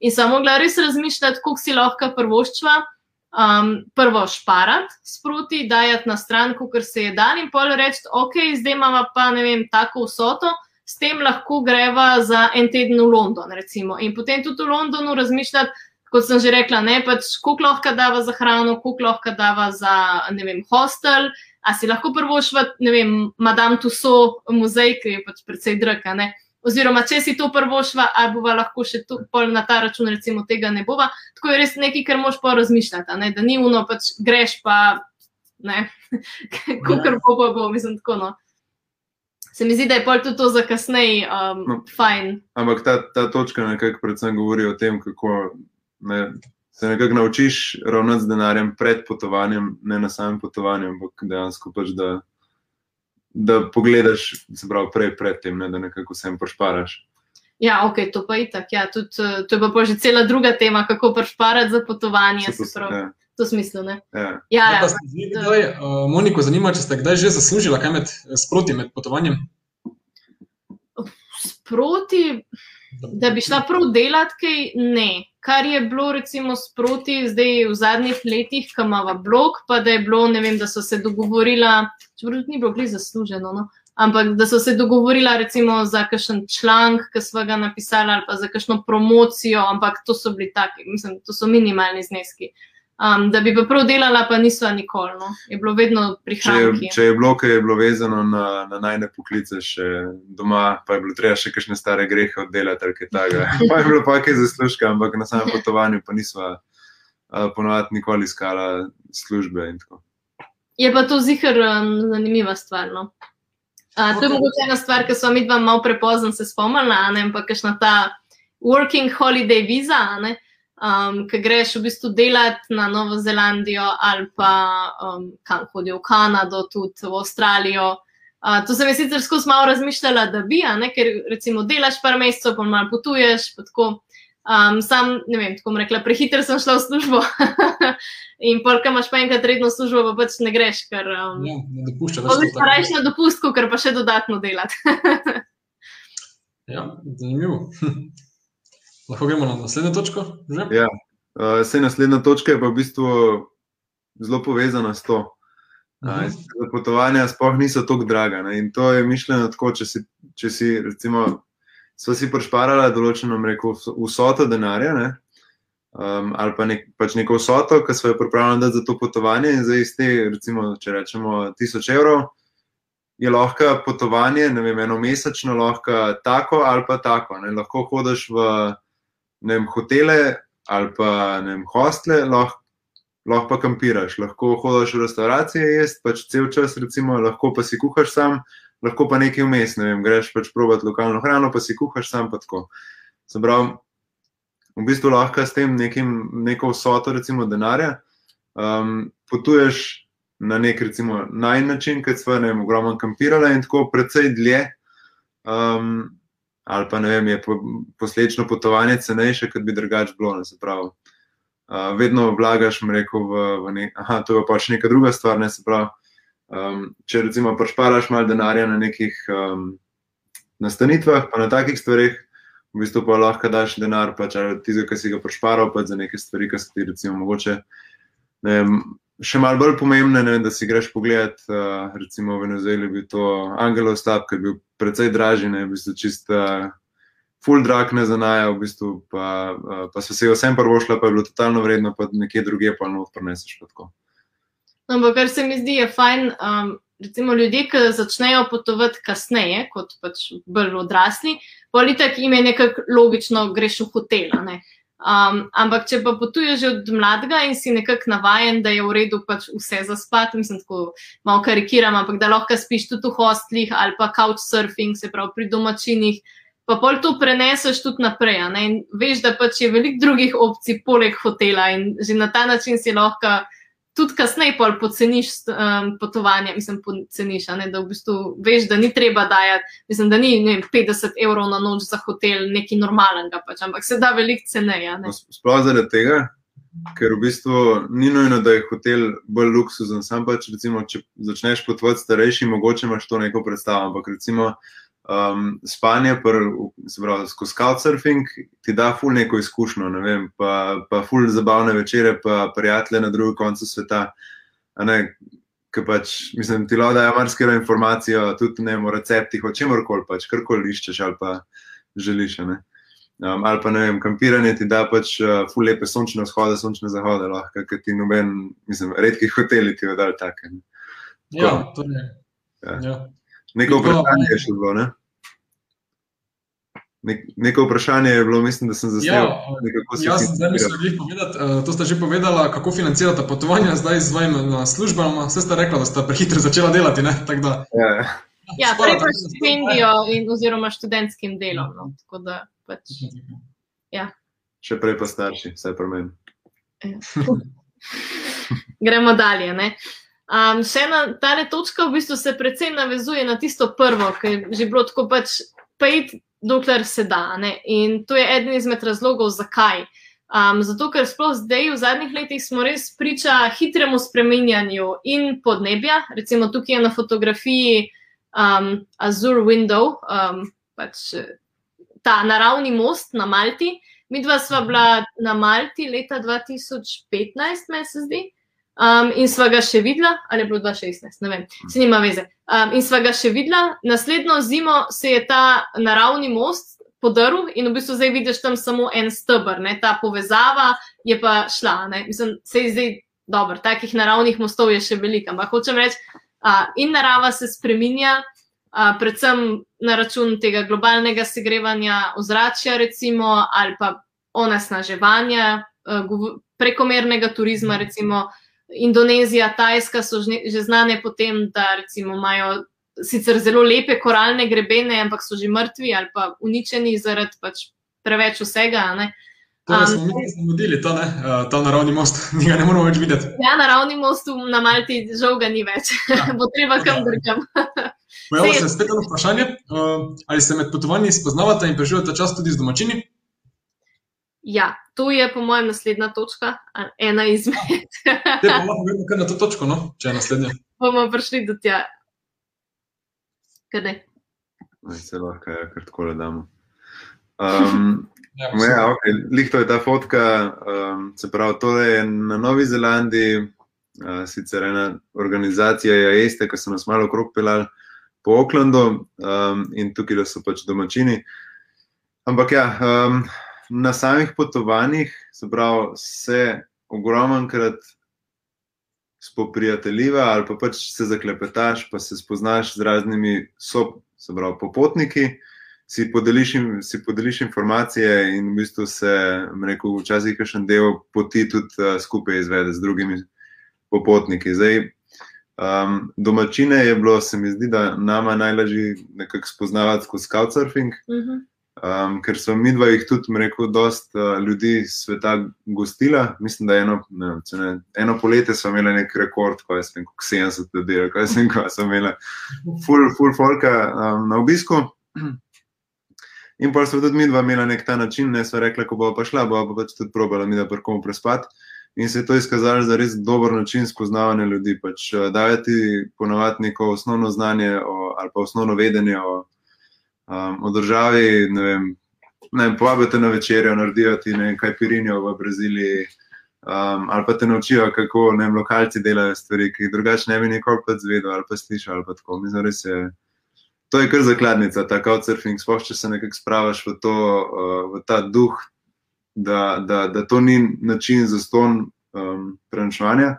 Speaker 2: In sem mogla res razmišljati, koliko si lahko prvoščva. Um, prvo šparati sproti, dajati na stran, kot se je dan, in pol reči, ok, zdaj imamo pa ne vem, tako vsoto, s tem lahko greva za en teden v London. Recimo. In potem tudi v Londonu razmišljati, kot sem že rekla, ne pač, koliko lahko dava za hrano, koliko lahko dava za vem, hostel. A si lahko prvo švat, ne vem, Madame Tussauds muzej, ki je pač precej draka. Ne? Oziroma, če si to prvo šva, ali bova lahko še tu, na ta račun, recimo, tega ne bova. Tako je res nekaj, kar moš pa razmišljati, ne? da ni uno, pač greš pa, ne, kukar bo, bo, bo, mislim, tako no se mi zdi, da je pol tudi to za kasneje um, no, fajn.
Speaker 3: Ampak ta, ta točka nekako predvsem govori o tem, kako ne, se nekako naučiš ravnati z denarjem pred potovanjem, ne na samem potovanju, ampak dejansko pač da. Da pogledaš, se pravi, prej pred tem, ne, da nekako vsem pošparaš.
Speaker 2: Ja, ok, to pa je tako. Ja, to je pa že cela druga tema, kako pošparati za potovanje. Se pravi, ja. To smislu. Ja.
Speaker 3: Ja,
Speaker 2: ja,
Speaker 1: ja, kdaj, uh, Moniko, zanima me, če ste kdaj že zaslužili kaj med, sproti med potovanjem?
Speaker 2: Sproti, da bi šla prav delati, kaj ne. Kar je bilo, recimo, sproti zdaj v zadnjih letih, ko imamo blog, pa da je bilo, ne vem, da so se dogovorila, čeprav ni bilo blizu zasluženo, no? ampak da so se dogovorila, recimo, za kakšen članek, ki smo ga napisali, ali pa za kakšno promocijo, ampak to so bili taki, mislim, to so minimalni zneski. Um, da bi pa prav delala, pa niso nikoli. No. Je bilo vedno prihranki.
Speaker 3: Če, če je bilo, ki je bilo vezano na, na najne poklice, še doma, pa je bilo treba še kakšne stare grehe oddelati, ali kaj takega. [LAUGHS] Pa je bilo pa kaj zaslužka, ampak na samem potovanju pa nisva uh, ponovadi nikoli iskala službe.
Speaker 2: Je pa to zihar um, zanimiva stvar. No. Uh, to je mogoče ena stvar, ki smo mi dva malo prepozno se spomnili, ampak kakšna ta working holiday viza. Um, ki greš v bistvu delati na Novo Zelandijo ali pa um, kam hodijo v Kanado, tudi v Avstralijo. Uh, to sem jaz sicer skozi malo razmišljala, da bi, ne, ker recimo delaš par mesecev, pa malo potuješ. Pa tako, um, sam, ne vem, tako rekla, prehiter sem šla v službo. [LAUGHS] In polk imaš pa enkrat redno službo, pa pač ne greš, ker. Um,
Speaker 1: Ja, ne dopušča
Speaker 2: Zelo
Speaker 1: več.
Speaker 2: si rajš na dopustku, ker pa še dodatno delati. [LAUGHS]
Speaker 1: Ja, zanimivo. [LAUGHS] Lahko gremo na naslednjo točko? Že?
Speaker 3: Ja. Uh, Sej naslednja točka je pa v bistvu zelo povezana s to. Uh, da potovanja sploh niso tako draga. Ne? In to je mišljeno tako, če si, če si recimo, so si prešparala določeno, rekel, vso- vsoto denarja, ne? um, ali pa nek, pač neko vsoto, ki so jo pripravljeni dati za to potovanje, in zdaj iz te, recimo, če rečemo, tisoč evrov, je lahko potovanje, ne vem, eno mesečno, lahko tako ali pa tako. Ne? Lahko hodiš v vem, hotele ali pa vem, hostle, lahko lahko pa kampiraš, lahko hodiš v restavracije, jesti pač cel čas, recimo, lahko pa si kuhaš sam, lahko pa nekaj vmes, ne vem, greš pač provat lokalno hrano, pa si kuhaš sam, pa tako. Se pravi, v bistvu lahko s tem nekim, neko vsoto, recimo, denarja, um, potuješ na nek, recimo, naj način, kot smo, ne vem, ogromno kampirali in tako precej dlje. Um, ali pa vem, je po, posledično potovanje cenejše, kot bi drugače bilo, ne pravi. Uh, vedno vlagaš, rekel, v, v ne, aha, to je pa pač neka druga stvar. Ne, pravi, um, če recimo prešparaš malo denarja na nekih um, nastanitvah, pa na takih stvarih, v bistvu pa lahko daš denar, pač tizga, ki si ga prešparal, pa za neke stvari, ki so ti recimo mogoče. Ne vem, še malo bolj pomembne, ne, vem, da si greš pogledat, uh, recimo v Venezueli, bi to Angelov stab, ki je bil precej dražji, ne, v bistvu čist. Uh, Full drag ne zanaja, v bistvu, pa, uh, pa so se jo vsem prvo šla, pa je bilo totalno vredno, pa nekje druge pa not preneseš. Pa tako.
Speaker 2: Ampak kar se mi zdi, je fajn. Um, recimo ljudje, ki začnejo potovati kasneje, kot pač bolj odrasli, politik jim je nekako logično, greš v hotel. ne. Um, ampak, če pa potuješ že od mladega in si nekako navaden, da je v redu pač vse za spat, mislim, tako malo karikiram, ampak da lahko spiš tudi v hostlih ali pa couchsurfing, se pravi pri domačinih, pa pol to preneseš tudi naprej. ne. In veš, da pač je veliko drugih opcij poleg hotela in že na ta način si lahko tudi kasneje pol poceniš um, potovanje, mislim, poceniš, ne, da v bistvu veš, da ni treba dajati, mislim, da ni vem, 50 evrov na noč za hotel nekaj normalnega, pač, ampak se da veliko ceneje.
Speaker 3: No, Sploh zaradi tega, ker v bistvu ni nujno, da je hotel bolj luksuzen. Sam pač, recimo, če začneš potovati starejši, mogoče imaš to neko predstavo. Ampak recimo um, spanje, pr, pravi, skozi couchsurfing ti da ful neko izkušnjo, ne vem, pa, pa ful zabavne večere, pa prijatelje na drugem koncu sveta. Ker pač, mislim, ti lahko dajo marsikaj informacijo, tudi ne vem, o receptih, o čemorkoli pač, karkoli iščeš ali pa želiš. Ne. Um, ali pa ne vem, kampiranje ti da pač uh, ful lepe sončne vzhode, sončne zahode, lahko, ker ti noben, mislim, redki hoteli ti oddajo take. Ne.
Speaker 1: Ja, torej.
Speaker 3: Ja.
Speaker 1: Ja.
Speaker 3: Neko vprašanje je še bilo, ne? Nek, neko vprašanje je bilo, mislim, da sem zasnel.
Speaker 1: Ja,
Speaker 3: nekako si
Speaker 1: Jaz
Speaker 3: si
Speaker 1: zdaj da jih povedati. Uh, to ste že povedala, kako financirate potovanja zdaj z svojimi službami. Vse ste rekla, da ste prehitro začela delati. Ne? Tako Da,
Speaker 3: Ja,
Speaker 2: Ja,
Speaker 1: skoraj
Speaker 2: torej pa štipendijo in oziroma študentskim delom. No, tako da pač.
Speaker 3: še prej pa starši, vsaj pri meni. [LAUGHS]
Speaker 2: Gremo dalje. ne. Um, še ena ta točka v bistvu se predvsem navezuje na tisto prvo, ki je že bilo tako pač pejt, dokler se da. Ne? In to je eden izmed razlogov, zakaj. Um, zato, ker sploh zdaj, v zadnjih letih, smo res priča hitremu spreminjanju in podnebja. Recimo tukaj je na fotografiji um, Azure Window, um, pač ta naravni most na Malti. Mi dva sva bila na Malti leta 2015, meni se zdi. Um, in sva ga še videla, ali je bilo 2016, ne vem, se nima veze. Um, in sva ga še videla, naslednjo zimo se je ta naravni most podaril in v bistvu zdaj vidiš tam samo en stebr, ne? ta povezava je pa šla. Ne? Mislim, se je zdaj dobro, takih naravnih mostov je še veliko, ampak hočem reči, uh, in narava se spreminja, uh, predvsem na račun tega globalnega segrevanja ozračja, recimo, ali pa onesnaževanja, uh, prekomernega turizma, recimo. Indonezija, Tajska so že, znane po tem, da recimo imajo sicer zelo lepe koralne grebene, ampak so že mrtvi ali pa uničeni zaradi pač preveč vsega. a ne.
Speaker 1: Torej smo mi zamudili ta, ne, uh, ta naravni most, [LAUGHS] njega ne moramo več videti.
Speaker 2: Ja, naravni most na Malti žal ga ni več, [LAUGHS] ja. bo treba kam drugam.
Speaker 1: Pojavlja se spet eno vprašanje, uh, ali se med potovanji spoznavate in preživljate čas tudi z domačini?
Speaker 2: Ja, to je po mojem naslednja točka, ena izmed. [LAUGHS]
Speaker 1: Te lahko vedno kar na to točko, no, če je naslednja.
Speaker 2: Bomo prišli do tja. Kaj ne?
Speaker 3: Se lahko, ja, kar tako le damo. Um, [LAUGHS] Ja, ja, okay. Lihto je ta fotka, um, se pravi, to je na Novi Zelandiji, uh, sicer ena organizacija, JAESTE, ki so nas malo okrog pelali po Oaklandu um, in tukaj, so pač domačini. Ampak ja, um, na samih potovanjih, se pravi, se ogromnkrat spoprijateljiva ali pa pač se zaklepetaš, pa se spoznaš z raznimi sob, se pravi, popotniki si podeliš, si podeliš informacije in v bistvu se, rekel, včasih še en del poti tudi uh, skupaj izvede z drugimi popotniki. Zdaj, um, domačine je bilo, se mi zdi, da nama najlažje nekako spoznavati skozi couchsurfing. Uh -huh. Um, ker so mi dva jih tudi, rekel, dost uh, ljudi sveta gostila. Mislim, da eno, ne, ne, eno poletje smo imeli nek rekord, ko je 70 ljudi, ko je 70 smo imeli full, full folka um, na obisku. In pa so tudi mi dva imela nek ta način, ne so rekla, ko bo pa šla, bo pa pač tudi probala mi da prkomu prespati. In se je to izkazalo za res dober način spoznavanja ljudi. Pač, uh, Dajo ti ponovati neko osnovno znanje o, ali pa osnovno vedenje o, um, o državi. Ne vem, ne, povabite na večerjo, naredijo ti nekaj pirinjev v Braziliji. Um, ali pa te naučijo, kako vem, lokalci delajo stvari, ki jih drugače ne bi nikoli zvedel ali pa slišal. Ali pa tako. Mislim, res je to je kar zakladnica, ta couchsurfing. Sploh če se nekako spravaš v, to, uh, v ta duh, da, da, da to ni način za ston um, prenočevanja,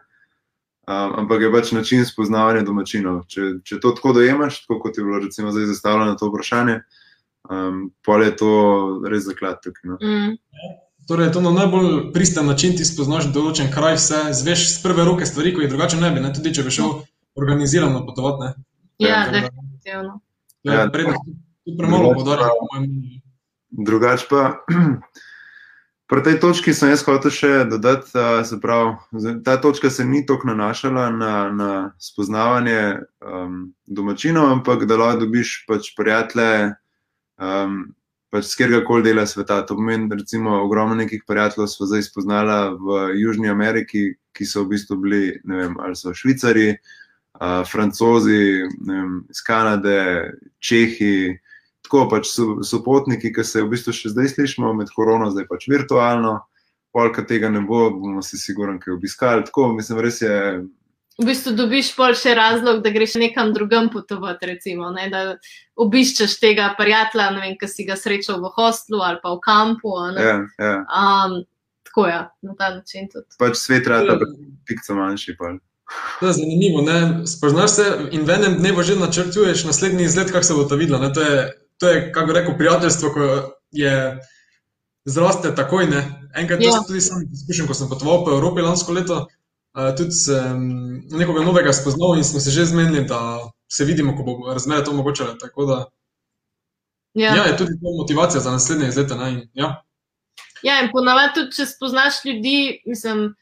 Speaker 3: um, ampak je pač način spoznavanja domačinov. Če, če to tako dojemaš, tako kot je bilo recimo zdaj zastavljeno to vprašanje, um, pol je to res zaklad tukaj. No? Mm.
Speaker 1: Torej, to na najbolj pristen način ti spoznaš določen kraj, vse zveš z prve roke stvari, ki jih drugače ne bi, ne? tudi če bi šel organizirano potovati.
Speaker 2: Ja, definitivno.
Speaker 1: Ja, ja prednost, tudi premalo podarjamo.
Speaker 3: Drugač pa, [CLEARS THROAT] pri tej točki sem jaz hotel še dodati, se pravi, ta točka se ni toliko nanašala na, na spoznavanje um, domačinov, ampak da lahko dobiš pač prijatelje um, pač z kjerkoli dela sveta. To pomeni, recimo, ogromno nekih prijateljev smo zdaj spoznala v Južni Ameriki, ki so v bistvu bili, ne vem, ali so švicari, uh, francozi, vem, iz Kanade, Čehi, tako pač so, so potniki, ki se v bistvu še zdaj slišimo med korono, zdaj pač virtualno. Polka tega ne bo, bomo si sigurni, kaj obiskali. Tako, mislim, res je.
Speaker 2: V bistvu dobiš pol še razlog, da greš nekam drugam potovati, recimo, ne, da obiščeš tega prijatelja, ne vem, ki si ga srečal v hostlu ali pa v kampu.
Speaker 3: Ja, ja.
Speaker 2: Um, tako je, ja, na ta način tudi.
Speaker 3: Pač svet rata, pikca manjši. Pa.
Speaker 1: To je zanimivo. Ne? Spoznaš se in v enem dnevu že načrtuješ naslednji izlet, kako se bo to videlo. To je, to je kako rekel, prijateljstvo, ko je zraste takoj. Ne? Enkrat ja. tudi sam izkušen, ko sem potoval po Evropi lansko leto, uh, tudi sem nekoga novega spoznal in smo se že zmenili, da se vidimo, ko bo razmere to omogočale. Ja. ja, je tudi to motivacija za naslednje izlete. Ja.
Speaker 2: ja, in ponavadi tudi, če spoznaš ljudi, mislim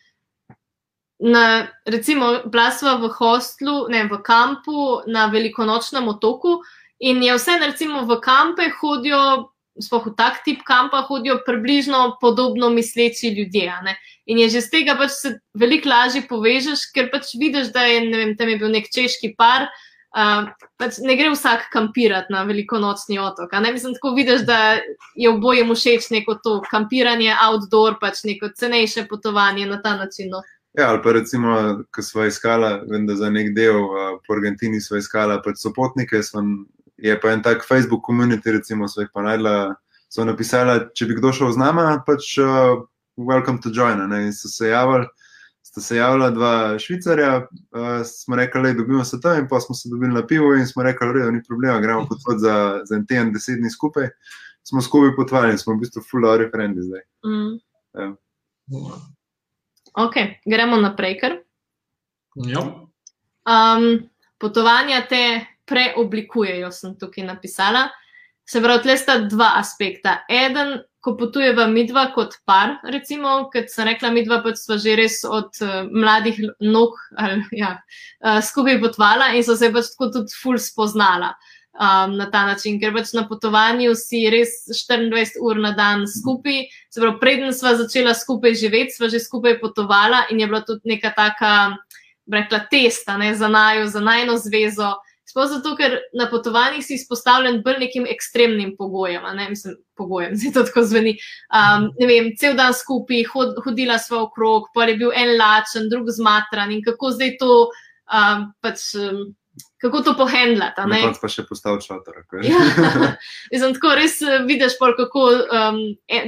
Speaker 2: na, recimo, plasva v hostlu, ne v kampu, na velikonočnem otoku. In je vse, recimo, v kampe hodijo, sploh v tak tip kampa, hodijo približno podobno misleči ljudje. In je že z tega pač se veliko lažje povežeš, ker pač vidiš, da je, ne vem, tam je bil nek češki par. Uh, pač ne gre vsak kampirati na velikonočni otok. Ne mislim, tako vidiš, da je oboje všeč neko to kampiranje, outdoor, pač neko cenejše potovanje na ta način. No.
Speaker 3: Ja, ali pa recimo, ko smo iskali, vem, da za nek del uh, po Argentini smo iskali pač sopotnike, sem, je pa en tak Facebook community, recimo, so jih pa najdla, so napisali, če bi kdo šel z nama, pač uh, welcome to join. Ne? In so se javili, sta se javila dva švicarja, uh, smo rekli, da dobimo se tam in pa smo se dobili na pivo in smo rekli, da ni problema, gremo [LAUGHS] potovati za, za en teden, deset dni skupaj. Smo skupaj potovali in smo v bistvu full of referendi zdaj. Mm. Ja.
Speaker 2: Ok, gremo naprej. Um, potovanja te preoblikujejo, sem tukaj napisala. se pravi, tle sta dva aspekta. Eden, ko potujeva midva kot par, recimo, kot sem rekla, midva pač sva že res od uh, mladih nog ali, ja, uh, skupaj potvala in so se pač tako tudi ful spoznala. Um, na ta način, ker pač na potovanju si res 24 ur na dan skupaj. Se pravi, preden sva začela skupaj živeti, sva že skupaj potovala in je bila tudi neka taka, rekla, testa ne, za najo, za najno zvezo. Sploh zato, ker na potovanjih si izpostavljen bolj nekim ekstremnim pogojem, ne mislim, pogojem, [LAUGHS] zdaj to tako zveni. Um, ne vem, cel dan skupaj, hod, hodila sva okrog, pa je bil en lačen, drug zmatran in kako zdaj to um, pač. Um, Kako to pohendlati?
Speaker 3: Na koncu pa še postal čatar.
Speaker 2: ja, [LAUGHS] mislim, tako res vidiš, pol, kako um,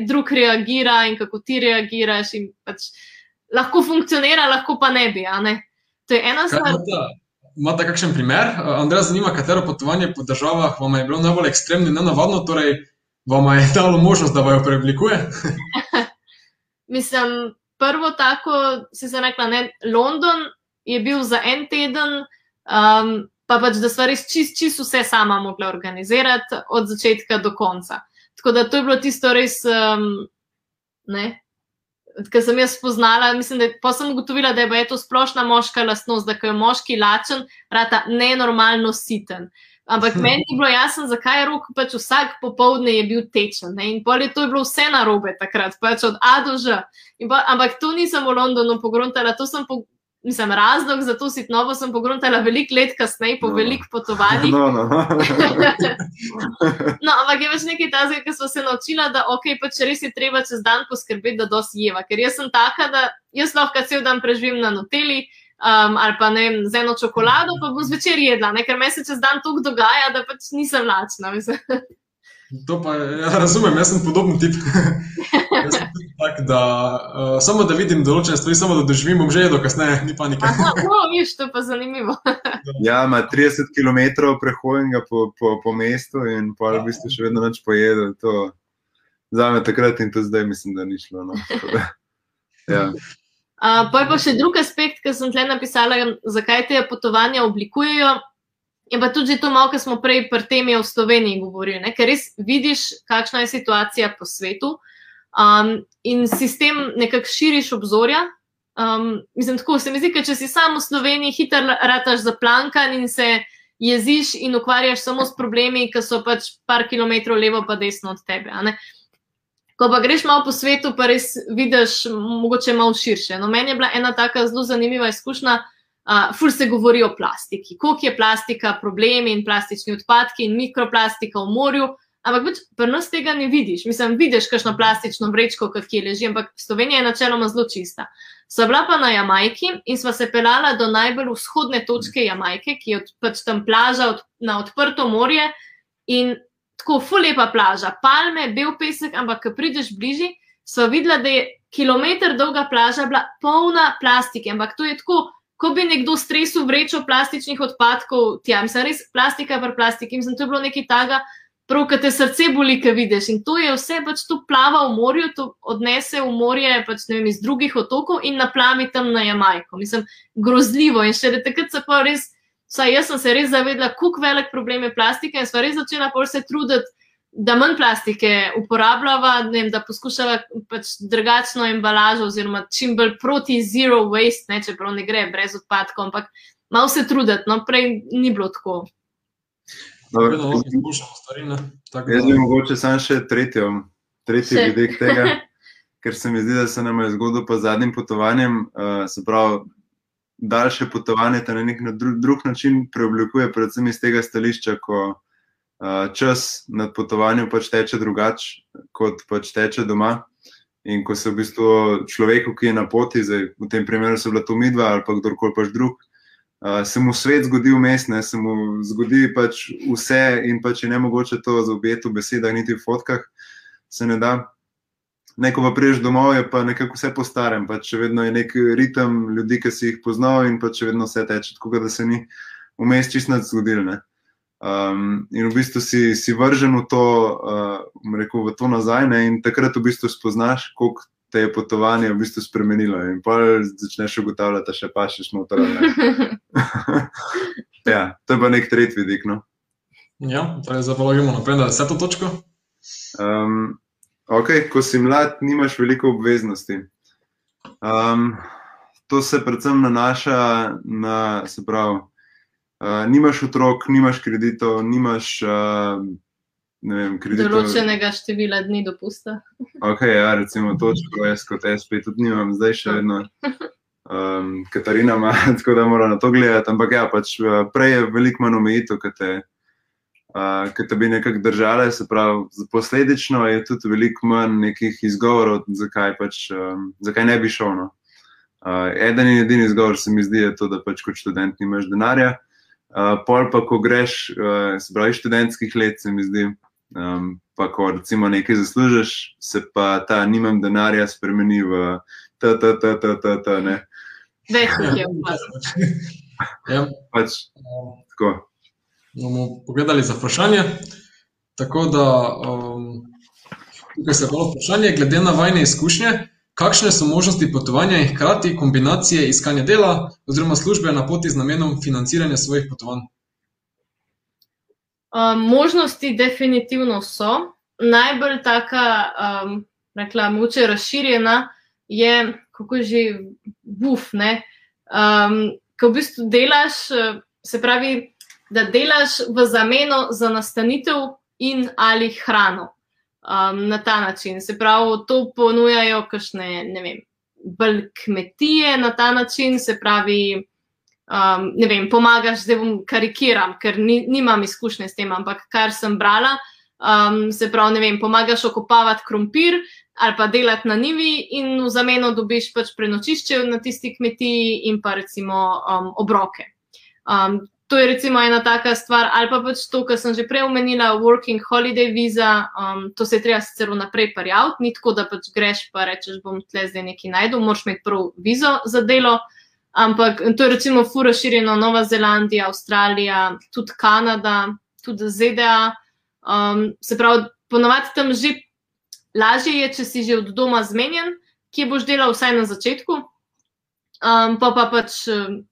Speaker 2: drug reagira in kako ti reagiraš. Pač lahko funkcionira, lahko pa ne bi. Ne? To je ena stvar.
Speaker 1: Imate kakšen primer? Andrej, zanima, katero potovanje po državah vam je bilo najbolj ekstremno in nenavadno, torej vam je [LAUGHS] dalo možnost, da vajo preoblikuje? [LAUGHS]
Speaker 2: mislim, prvo tako, si se rekla, ne, London je bil za en teden. Um, pa pač, da smo res čist, čist vse sama mogli organizirati, od začetka do konca. Tako da to je bilo tisto res, um, kar sem jaz spoznala. Mislim, da pa sem ugotovila, da je to splošna moška lastnost, da je moški lačen, rata nenormalno siten. Ampak [LAUGHS] meni je bilo jasno, zakaj je rok pač vsak popoldne je bil tečen. Ne? In pol je to je bilo vse narobe takrat, pač od A do Ž. Pa, ampak to nisem v Londonu pogruntala, to sem po, Mislim, razlog za to sitnovo sem pogruntala veliko let kasneje, po no, velikih [LAUGHS] potovanjih.
Speaker 3: No, no.
Speaker 2: no, [LAUGHS] ampak je več nekaj tazga, ki smo se naučila, da ok, pač res je treba čez dan poskrbeti, da dosti jeva. Ker jaz sem taka, da jaz lahko cel dan preživim na noteli um, ali pa ne vem, z eno čokolado, pa bom zvečer jedla, ne? ker me se čez dan toliko dogaja, da pač nisem lačna. [LAUGHS]
Speaker 1: To pa ja, razumem, jaz sem podoben tip. [LAUGHS] jaz sem tak, da, uh, samo da vidim določene stvari, samo da doživim, bom že jedel, kasneje, ni panike.
Speaker 2: Aha, no, viš, to pa zanimivo. [LAUGHS]
Speaker 3: ja, ima 30 km prehojenega po, po, po mestu in pa v bistvu še vedno več pojedel. To za me takrat in to zdaj mislim, da ni šlo. No. [LAUGHS] ja.
Speaker 2: Uh, pa je pa še drug aspekt, ki sem tle napisala, zakaj te potovanja oblikujejo. Je pa tudi to malo, kar smo prej pri tem v Sloveniji govorili, ne? ker res vidiš, kakšna je situacija po svetu um, in si s tem nekako širiš obzorja. Um, mislim, tako se mi zdi, ker če si samo v Sloveniji, hitro rataš zaplankan in se jeziš in ukvarjaš samo s problemi, ki so pač par kilometrov levo pa desno od tebe. Ko pa greš malo po svetu, pa res vidiš mogoče malo širše. No, meni je bila ena taka zelo zanimiva izkušnja. Uh, ful se govori o plastiki, koliko je plastika, problemi in plastični odpadki in mikroplastika v morju, ampak pač pri nas tega ne vidiš. Mislim, vidiš kakšno plastično vrečko, ki leži, ampak Slovenija je načeloma zelo čista. Sva bila pa na Jamajki in sva se pelala do najbolj vzhodne točke Jamajke, ki je pač tam plaža od, na odprto morje in tako ful lepa plaža, palme, bel pesek, ampak ko prideš bližje, sva videla, da je kilometr dolga plaža bila polna plastike, ampak to je tako ko bi nekdo stresil vrečo plastičnih odpadkov, tja, mislim, res plastika pa plastik, in to je bilo nekaj taga, prav, ki te srce boli, ki vidiš. In to je vse, pač to plava v morju, to odnese v morje, pač vem, iz drugih otokov in naplavi tam na Jamajko. Mislim, grozljivo. In še da takrat se pa res, vsaj jaz sem se res zavedla, kako velik problem je plastika in sva res začela pol se truditi da manj plastike uporabljava, vem, da poskušava pač drugačno embalažo, oziroma čim bolj proti zero waste, ne, čeprav ne gre brez odpadkov, ampak malo se truditi, no prej ni bilo tako.
Speaker 3: Jaz bi mogoče sam še tretjo, tretji še. vidik tega, [LAUGHS] ker se mi zdi, da se nam je zgodilo po zadnjim potovanjem, uh, se pravi, daljše potovanje te na nek drug način preoblikuje, predvsem iz tega stališča, ko čas na potovanju pač teče drugače, kot pač teče doma. In ko se v bistvu človeku, ki je na poti, zdaj, v tem primeru so bila to midva ali pa kdorkoli pač drug, uh, se mu svet zgodi vmes, ne, se mu zgodi pač vse in pač je ne mogoče to zaobjeti v besedah, niti v fotkah, se ne da. Neko pa priješ domov, je pa nekako vse po starem, pač še vedno je nek ritem ljudi, ki si jih poznal in pač še vedno vse teče, tako da se ni vmes čist nad zgodil. Ne. Um, in v bistvu si, si vržen v to, uh, rekel, v to nazaj, ne? in takrat v bistvu spoznaš, koliko te je potovanje v bistvu spremenilo. In pa začneš ugotavljati, da še pašeš noter. [LAUGHS] ja, to je pa nek tretji vidik. No?
Speaker 1: Ja, torej zdaj pa logimo naprej na deseto točko.
Speaker 3: Um, ok, ko si mlad, nimaš veliko obveznosti. Um, to se predvsem nanaša na, se pravi, uh, nimaš otrok, nimaš kreditov, nimaš uh, vem, kreditov.
Speaker 2: Določenega števila dni dopusta.
Speaker 3: Ok, ja, recimo točko, jaz kot SP tudi nimam, zdaj še vedno. Um, Katarina ima, [LAUGHS] tako da mora na to gledati, ampak ja, pač uh, prej je veliko manj omejitev, ki te, uh, ki te bi nekako držale, se pravi, posledično je tudi veliko manj nekih izgovorov, zakaj, pač, um, zakaj ne bi šel. No. Uh, eden in edini izgovor se mi zdi, je to, da pač kot študent nimaš denarja. Uh, pol pa, ko greš, uh, se pravi, študentskih let, se mi zdi, um, pa ko recimo nekaj zaslužiš, se pa ta nimam denarja spremeni v ta, ta, ta, ta, ta, ta ne.
Speaker 2: Več jih je v vas.
Speaker 1: Ja,
Speaker 3: Pač, tako.
Speaker 1: bomo pogledali za vprašanje. Tako da, um, tukaj se je bilo vprašanje, glede na vajne izkušnje, kakšne so možnosti potovanja in hkrati kombinacije iskanja dela oziroma službe na poti z namenom financiranja svojih potovanj.
Speaker 2: Um, možnosti definitivno so. Najbolj taka, um, rekla, moče razširjena je, kako že buf. Um, ko v bistvu delaš, se pravi, da delaš v zameno za nastanitev in ali hrano um, na ta način. Se pravi, to ponujajo kakšne, ne vem, bolj kmetije na ta način, se pravi, um, ne vem, pomagaš, zdaj bom karikiram, ker ni, nimam izkušnje s tem, ampak kar sem brala, um, se pravi, ne vem, pomagaš okopavati krompir ali pa delati na nivi in v zameno dobiš pač prenočišče na tisti kmetiji in pa recimo um, obroke. Um, to je recimo ena taka stvar, ali pa pač to, kar sem že prej omenila, working holiday visa, um, to se je treba sicer vnaprej prijaviti, ni tako, da pač greš pa rečeš, bom tle zdaj nekaj najdel, moraš imeti prav vizo za delo. Ampak to je recimo fura širjeno Nova Zelandija, Avstralija, tudi Kanada, tudi ZDA. Um, se pravi, ponovadi tam že lažje je, če si že od doma zmenjen, kje boš delal, vsaj na začetku. Um, pa pa pač um,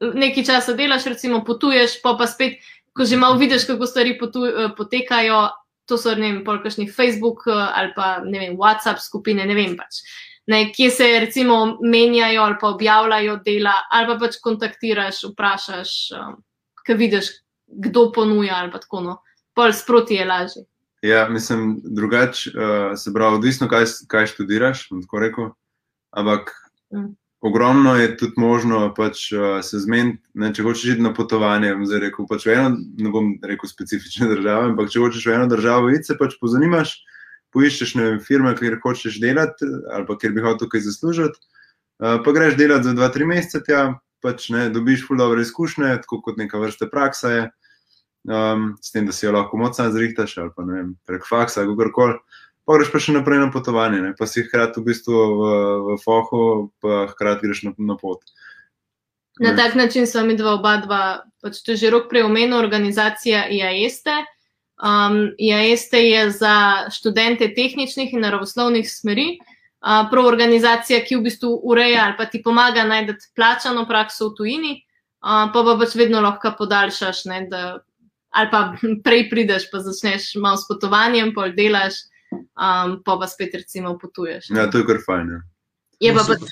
Speaker 2: nekaj časa delaš, recimo potuješ, pa pa spet, ko že malo vidiš, kako stvari potu, uh, potekajo, to so ne vem, polkašni Facebook uh, ali pa ne vem, WhatsApp skupine, ne vem pač. Ne, kje se recimo menjajo ali pa objavljajo dela, ali pa pač kontaktiraš, vprašaš, um, kaj vidiš, kdo ponuja ali pa tako. No. Pol sproti je lažje.
Speaker 3: Ja, mislim, drugače, uh, se pravi, odvisno, kaj, kaj študiraš, tako rekel. Ampak
Speaker 2: Mm.
Speaker 3: Ogromno je tudi možno pač, uh, se zmeniti, če hočeš iti na potovanje. zdaj Rekel, pač eno, ne bom rekel specifične [LAUGHS] države, ampak če hočeš v eno državo iti, se pač pozanimaš, poiščeš vem, firme, kjer hočeš delati ali pa kjer bi hotel tukaj zaslužiti. Uh, pa greš delati za 2-3 mesece, tja, pač ne, dobiš ful dobre izkušnje, tako kot neka vrsta praksa je. Um, s tem, da si jo lahko močno zrihtaš, ali pa ne vem, prek faksa, kako koli. Pa greš pa še naprej na potovanje, ne? pa si hkrati v bistvu v, v fohu, pa hkrati greš na, na pot.
Speaker 2: Na
Speaker 3: Ne.
Speaker 2: tak način smo mi dva oba dva, pač to je že rok prej omenil, organizacija IAESTE. Um, IAESTE je za študente tehničnih in naravoslovnih smeri, uh, prav organizacija, ki v bistvu ureja ali pa ti pomaga najti plačano prakso v tujini, uh, pa pa pač vedno lahko podaljšaš, ne, da, ali pa [LAUGHS] prej prideš, pa začneš malo s potovanjem, pol delaš, um, pa pa spet recimo potuješ.
Speaker 3: Ja, to je kar fajn. Ja.
Speaker 2: Je pa pač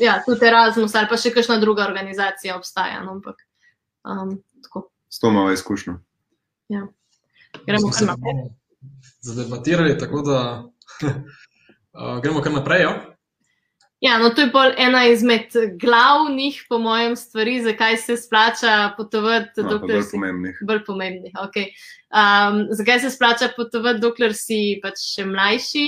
Speaker 2: ja, tudi Erasmus ali pa še kakšna druga organizacija obstaja. No, ampak, um, tako,
Speaker 3: S to malo izkušnjo.
Speaker 2: gremo kar naprej.
Speaker 1: Zadebatirali, tako da [LAUGHS] uh, gremo kar naprej. Ja?
Speaker 2: Ja, no, to je pol ena izmed glavnih, po mojem, stvari, zakaj se splača potovati,
Speaker 3: No,
Speaker 2: dokler
Speaker 3: bolj
Speaker 2: si
Speaker 3: pomembnih.
Speaker 2: bolj pomembnih. Okay. Um, zakaj se splača potovati, dokler si pač še mlajši,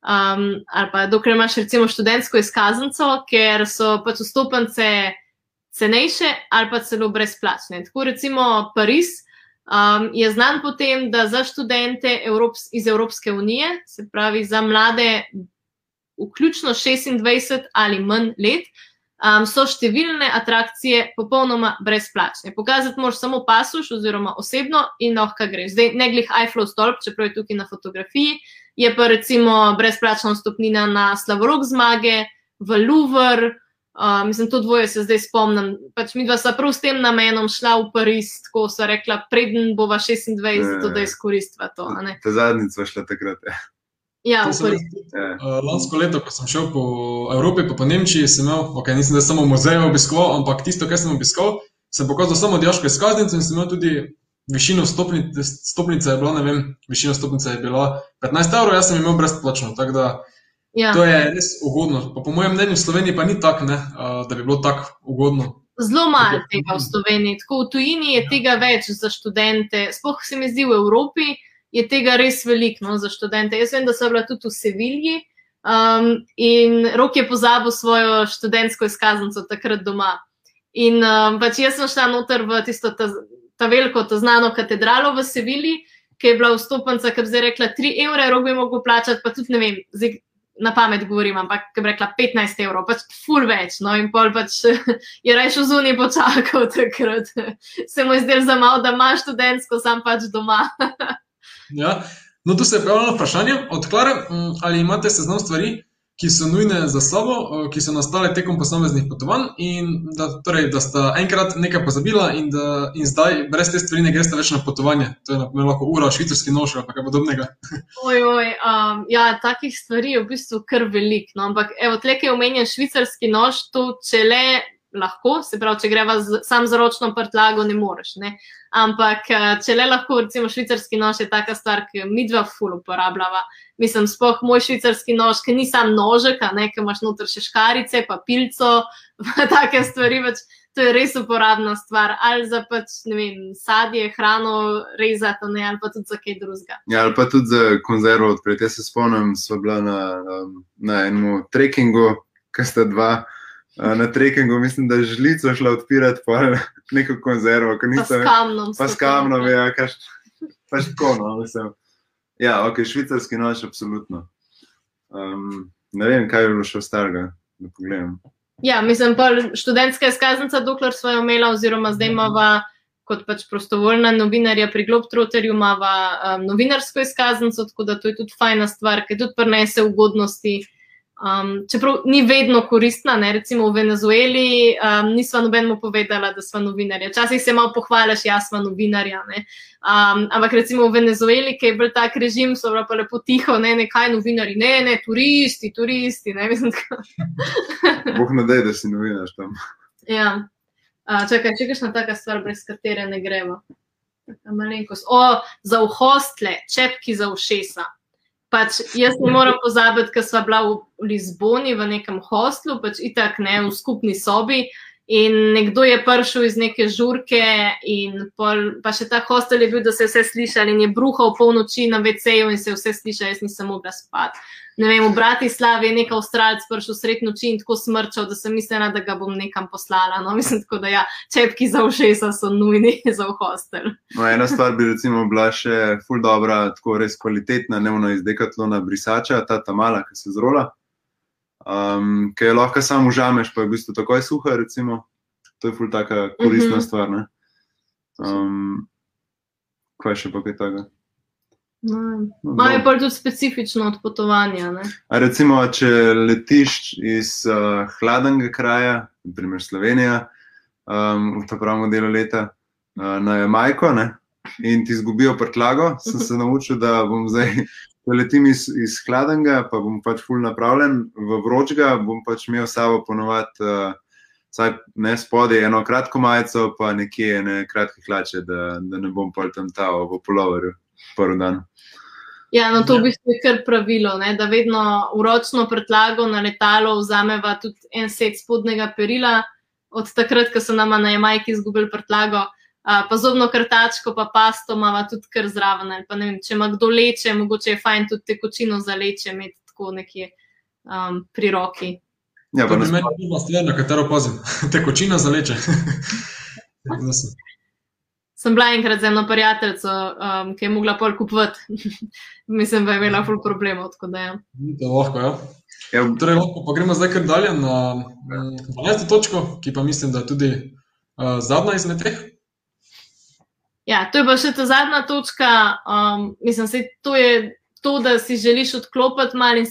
Speaker 2: um, ali pa dokler imaš recimo študentsko izkaznico, ker so pač vstopnice cenejše ali pa celo brezplačne. Tako recimo Pariz um, je znan po tem, da za študente Evrops iz Evropske unije, se pravi za mlade, vključno 26 ali manj let, um, so številne atrakcije popolnoma brezplačne. Pokazati moraš samo pasuš oziroma osebno in lahko greš. Zdaj, ne glih Eiffel stolp, čeprav je tukaj na fotografiji, je pa recimo brezplačna vstopnina na Slavorok zmage, v Louvre, Uh, mislim, to dvoje se zdaj spomnim. Pač mi dva sta prav s tem namenom šla v Pariz, tako so rekla, preden bova 26, zato da izkoristiva to. a ne.
Speaker 3: Ta zadnjič sva šla takrat. ja.
Speaker 2: Ja,
Speaker 1: sem
Speaker 2: Pariz.
Speaker 3: Ja.
Speaker 1: Uh, lansko leto, ko sem šel po Evropi, pa po Nemčiji, sem imel, ok, nisem zdaj samo muzeje obiskoval, ampak tisto, kar sem obiskal, sem pokazal samo diaško izkaznico in sem imel tudi višino stopnice, stopnice je bila, ne vem, višina stopnice je bila 15 evrov, jaz sem imel brezplačno. Tako da
Speaker 2: Ja.
Speaker 1: to je res ugodno. Pa po mojem mnenju v Sloveniji pa ni tako, ne, uh, da bi bilo tako ugodno.
Speaker 2: Zelo malo tega v Sloveniji. Tako v tujini je tega več za študente, sploh se mi zdi v Evropi. Je tega res veliko no, za študente. Jaz vem, da so bila tudi v Sevilji um, in Rok je pozabil svojo študentsko izkaznico takrat doma. In um, pač jaz sem šla noter v tisto ta, ta veliko, ta znano katedralo v Sevilji, ki je bila vstopnica, ki bi zdaj rekla 3 evre, Rok bi mogel plačati, pa tudi ne vem. Zdaj, Na pamet govorim, ampak ki bi rekla 15 evrov, pač ful več. No, in pol pač [LAUGHS] je rešil zunaj počakal takrat. [LAUGHS] Se mu je zdelo za malo, da ima študentsko, sam pač doma. [LAUGHS]
Speaker 1: Ja. No, tu se je pojavilo vprašanje od Klare, mm, ali imate seznam stvari, ki so nujne za sabo, eh, ki so nastale tekom posameznih potovanj, in da, torej, da sta enkrat nekaj pozabila, in da in zdaj brez te stvari ne greste več na potovanje. To je na primer lahko ura, švicarski nož ali kaj podobnega. [LAUGHS]
Speaker 2: Oj, oj, um, ja, takih stvari je v bistvu kar veliko. No, ampak, evo, tle, ki je omenjen švicarski nož, to če le lahko, se pravi, če greva z, sam z ročno prtlago, ne moreš. Ne? Ampak, eh, če le lahko, recimo, švicarski nož je taka stvar, ki mi dva ful uporabljava. Mislim, spoh moj švicarski nož, ki ni sam nožek, ne, ki imaš noter še škarice, pa pilco, [LAUGHS] pa take stvari. Pač, to je res uporabna stvar. Ali za pač, ne vem, sadje, hrano rezati, ne, ali pa tudi za kaj drugega.
Speaker 3: Ja, ali pa tudi za konzervo odpreti. Jaz se spomnim, smo bila na, na enem trekkingu, ki sta dva. uh, Na trekkingu mislim, da je žlico šla odpirati pa [LAUGHS] neko konzervo, ki
Speaker 2: Pa
Speaker 3: niso
Speaker 2: s kamnom.
Speaker 3: Pa s kamnom, ja, kaš, pač tako, no, mislim. Ja, ok, švicarski nož, absolutno. Um, ne vem, kaj je bilo še ostarega, da pogledam.
Speaker 2: Ja, mislim, pa študentska izkaznica, dokler smo jo imela, oziroma zdaj imamo kot pač prostovoljna novinarja pri Globetrotterju, imamo um, novinarsko izkaznico, tako da to je tudi fajna stvar, ki tudi prenese ugodnosti. Um, čeprav ni vedno koristna, ne? recimo v Venezueli um, nisva nobenemu povedala, da smo novinarja. Včasih se malo pohvališ, jaz sem novinarja. ne. Um, ampak recimo v Venezueli, ki je bil tak režim, so pa lepo tiho, ne, ne kaj novinari, ne, ne, turisti, turisti. Ne, [LAUGHS] mislim, tako.
Speaker 3: Bog ne dej, da si novinar tam.
Speaker 2: Ja. A, čakaj, če kakšna taka stvar, brez katere ne gremo. Malenkost. O, za v hostle, čepki za ušesa. Pač jaz ne morem pozabiti, ker sva bila v, Lizboni v nekem hostlu, pač itak ne v skupni sobi. In nekdo je prišel iz neke žurke, in pol, pa še ta hostel je bil, da se je vse slišali, in je bruhal polnoči na WC-ju, in se je vse slišalo, jaz nisem mogla spati. Ne vem, v Bratislavi je nek avstralc prišel sred noči in tako smrčal, da sem mislila, da ga bom nekam poslala. No, mislim, tako da ja, čepki za ušesa so nujni [LAUGHS] za v hostel.
Speaker 3: No, ena stvar bi recimo bila še ful dobra, tako res kvalitetna, nevno iz dekatlona brisača, ta tamala, ki se zrola. Um, ki jo lahko samo užameš, pa je v bistvu takoj suha, recimo. To je ful taka koristna
Speaker 2: Mhm.
Speaker 3: stvar. Ne? Um, kaj še pa kaj takega?
Speaker 2: No,
Speaker 3: No, dobro.
Speaker 2: pa tudi specifično od potovanja. Ne?
Speaker 3: A recimo, če letiš iz uh, hladnega kraja, naprimer Slovenija, um, v ta pravem delu leta, uh, na Jamajko, ne, in ti izgubijo prtlago, sem se naučil, da bom zdaj, ko letim iz, iz hladnega, pa bom pač ful napravljen, v vročega bom pač imel sabo ponovadi. Uh, Saj ne spodaj eno kratko majico, pa nekje ne kratke hlače, da, da ne bom pol tam taval v poloverju prvi dan.
Speaker 2: Ja, no to
Speaker 1: Ja.
Speaker 2: v bistvu je kar pravilo, ne? da vedno uročno prtlago na letalo vzameva tudi en set spodnega perila, od takrat, ko so nama na Jamajki izgubili prtlago. A, pa zobno krtačko, pa pasto imamo tudi kar zraven. ali Pa, ne vem, če ima kdo leče, mogoče je fajn tudi tekočino za leče imeti tako nekje um, pri roki.
Speaker 3: Ja,
Speaker 1: To je meni prva stvar, na katero pazim. [LAUGHS] Tekočina za leče. [LAUGHS] Sem-
Speaker 2: bila enkrat z eno prijateljico, um, ki je mogla pol kupovati. [LAUGHS] Mislim, da je imela ful problemov. tako da ja.
Speaker 1: Je lahko, ja.
Speaker 3: Ja,
Speaker 1: Torej, lahko pa gremo zdaj kar dalje na mm, 12. točko, ki pa mislim, da je tudi uh, zadnja izmed teh.
Speaker 2: Ja, to je pa še ta zadnja točka. Um, mislim, da to je to, da si želiš odklopiti malo in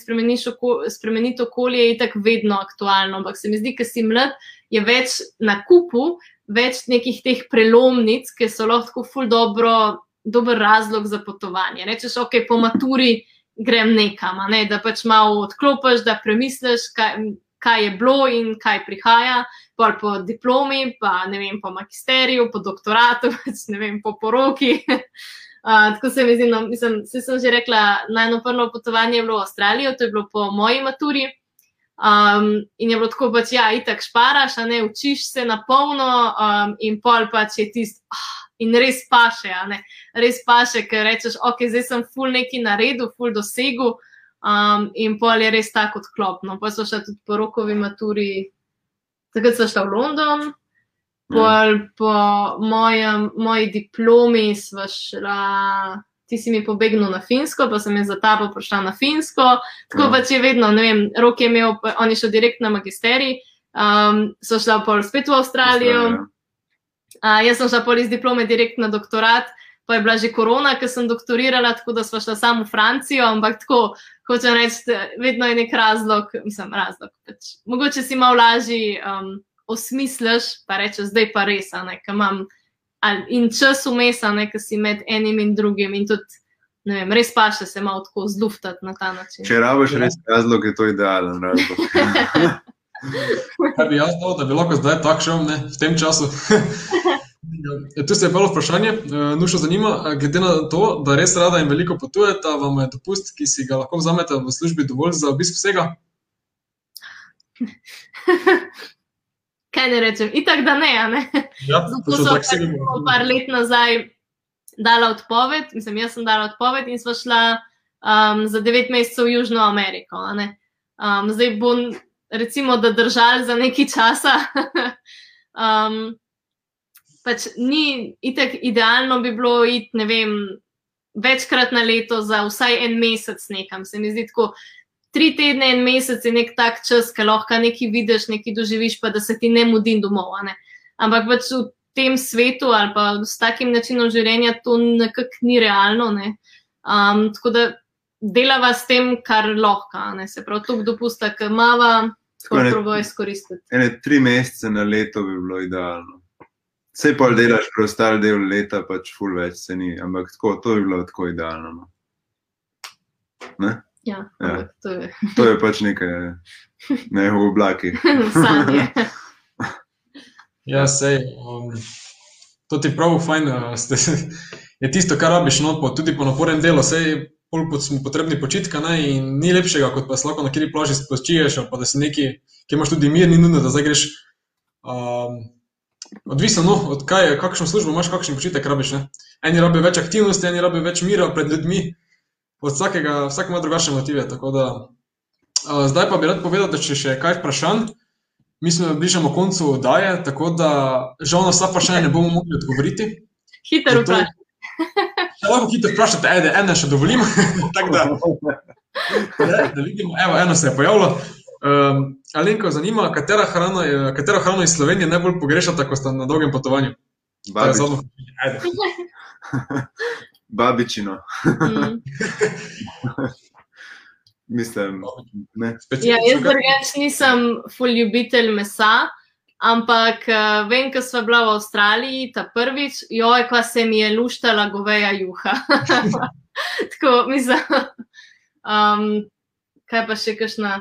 Speaker 2: oko, spremeniti okolje, je tako vedno aktualno. Ampak se mi zdi, da si mlad, je več na kupu, več nekih teh prelomnic, ki so lahko ful dobro, dober razlog za potovanje. Rečeš, ok, po maturi grem nekam, ne? da pač malo odklopiš, da premisliš, kaj, kaj je bilo in kaj prihaja. Pol po diplomi, pa ne vem, po magisteriju, po doktoratu, [LAUGHS] pač ne vem, po poroki. [LAUGHS] Uh, tako se mi zdi, no, mislim, se sem že rekla, najno prvo potovanje je bilo v Avstralijo, to je bilo po moji maturi. Um, in je bilo tako, pač, ja, itak šparaš, a ne učiš se na polno, um, in pol pač je tisto, ah, in res paše, a ne, res paše, ker rečeš, ok, zdaj sem full neki naredil, full dosegu, um, in pol je res tako odklopno. Pa so še tudi po rokovi maturi, takrat so šla v London. Pol, mm. po mojem, moji diplomi smo šla, ti si mi pobegnil na Finsko, pa sem jaz za tabo prišla na Finsko. Tako ja. pač je vedno, ne vem, rok je imel, oni šli direkt na magisterij, um, so šla pol spet v Avstralijo. Uh, jaz sem šla pol iz diplome direkt na doktorat, pa je bila že korona, ker sem doktorirala, tako da smo šla samo v Francijo, ampak tako, hočem reči, vedno je nek razlog, mislim, razlog. Pač, mogoče si malo lažji. Um, osmisliš, pa rečeš, zdaj pa res, ne, ki imam in čas vmes, ki si med enim in drugim. In tudi, ne vem, res pa še se malo tako zluftati na ta način.
Speaker 3: Če rabiš res razlog, je to idealen razlog.
Speaker 1: Kaj [LAUGHS] bi jaz dal, da bi lahko zdaj tako šel ne, v tem času? [LAUGHS] Ja, tu se je bilo vprašanje, eh, nušno zanima, glede na to, da res rada in veliko potujete, vam je dopust, ki si ga lahko vzamete v službi, dovolj za obisk vsega? [LAUGHS]
Speaker 2: kaj ne rečem, itak da ne. ne?
Speaker 1: Ja, [LAUGHS]
Speaker 2: Zato so pač par let nazaj dala odpoved, mislim, jaz sem dala odpoved in sva šla um, za devet mesecev v Južno Ameriko. Um, zdaj bom, recimo, da držal za nekaj časa. [LAUGHS] um, pač ni itak idealno bi bilo iti, ne vem. Večkrat na leto, za vsaj en mesec, nekam. Se mi zdi tako, tri tedne, en mesec je nek tak čas, ki lahko nekaj vidiš, nekaj doživiš, pa da se ti ne mudi domov. Ne? Ampak pač v tem svetu ali pa s takim načinom življenja to nekako ni realno. Ne? Um, tako da delava s tem, kar lahko, ne? se pravi, to dopusta, ki mava, kako prvo izkoristiti.
Speaker 3: Ene tri mesece na leto bi bilo idealno. Vse pa delaš, preostali del leta, pač ful več se ni, ampak tako, to bi bilo tako idealno. No.
Speaker 2: Ne? Ja, ja. To, je.
Speaker 3: to je pač nekaj, ne v oblaki. [LAUGHS] [LAUGHS]
Speaker 1: ja, sej. Um, to ti pravi, fajn. Ste, je tisto, kar rabiš, no, po, tudi po napornem delu. Sej, pol pot smo potrebni počitka, ne, in ni lepšega, kot pa se lahko na kjer plaži spočiješ, pa da si neki, ki imaš tudi mir, ni nujno, da zdaj greš. Um, Odvisno, no, od kaj, kakšno službo imaš, kakšen počitek rabiš. Ne? Eni rabijo več aktivnosti, eni rabijo več mira pred ljudmi od vsakega, vsak ima drugačne motive. Da, uh, zdaj pa bi rad povedal, da če še kaj vprašanj, mi smo bližamo koncu oddaje, tako da žal na vsa vprašanja ne bomo mogli odgovoriti.
Speaker 2: Hiter vprašaj.
Speaker 1: Če lahko hitro vprašate, ajde, eno še dovolim. [LAUGHS] da, da vidimo, evo, eno se je pojavilo. Um, Alenko, zanima, katera hrana, je, katero hrano iz Slovenije najbolj pogrešate, ko ste na dolgem potovanju? [LAUGHS]
Speaker 3: babičino. Mm. [LAUGHS] Mislim, ne.
Speaker 2: Ja, jaz drugač nisem fuljubitelj mesa, ampak uh, vem, ko smo bila v Avstraliji ta prvič, joj, ko se mi je luštala goveja juha. [LAUGHS] Tako, mislim, [LAUGHS] um, kaj pa še kakšna.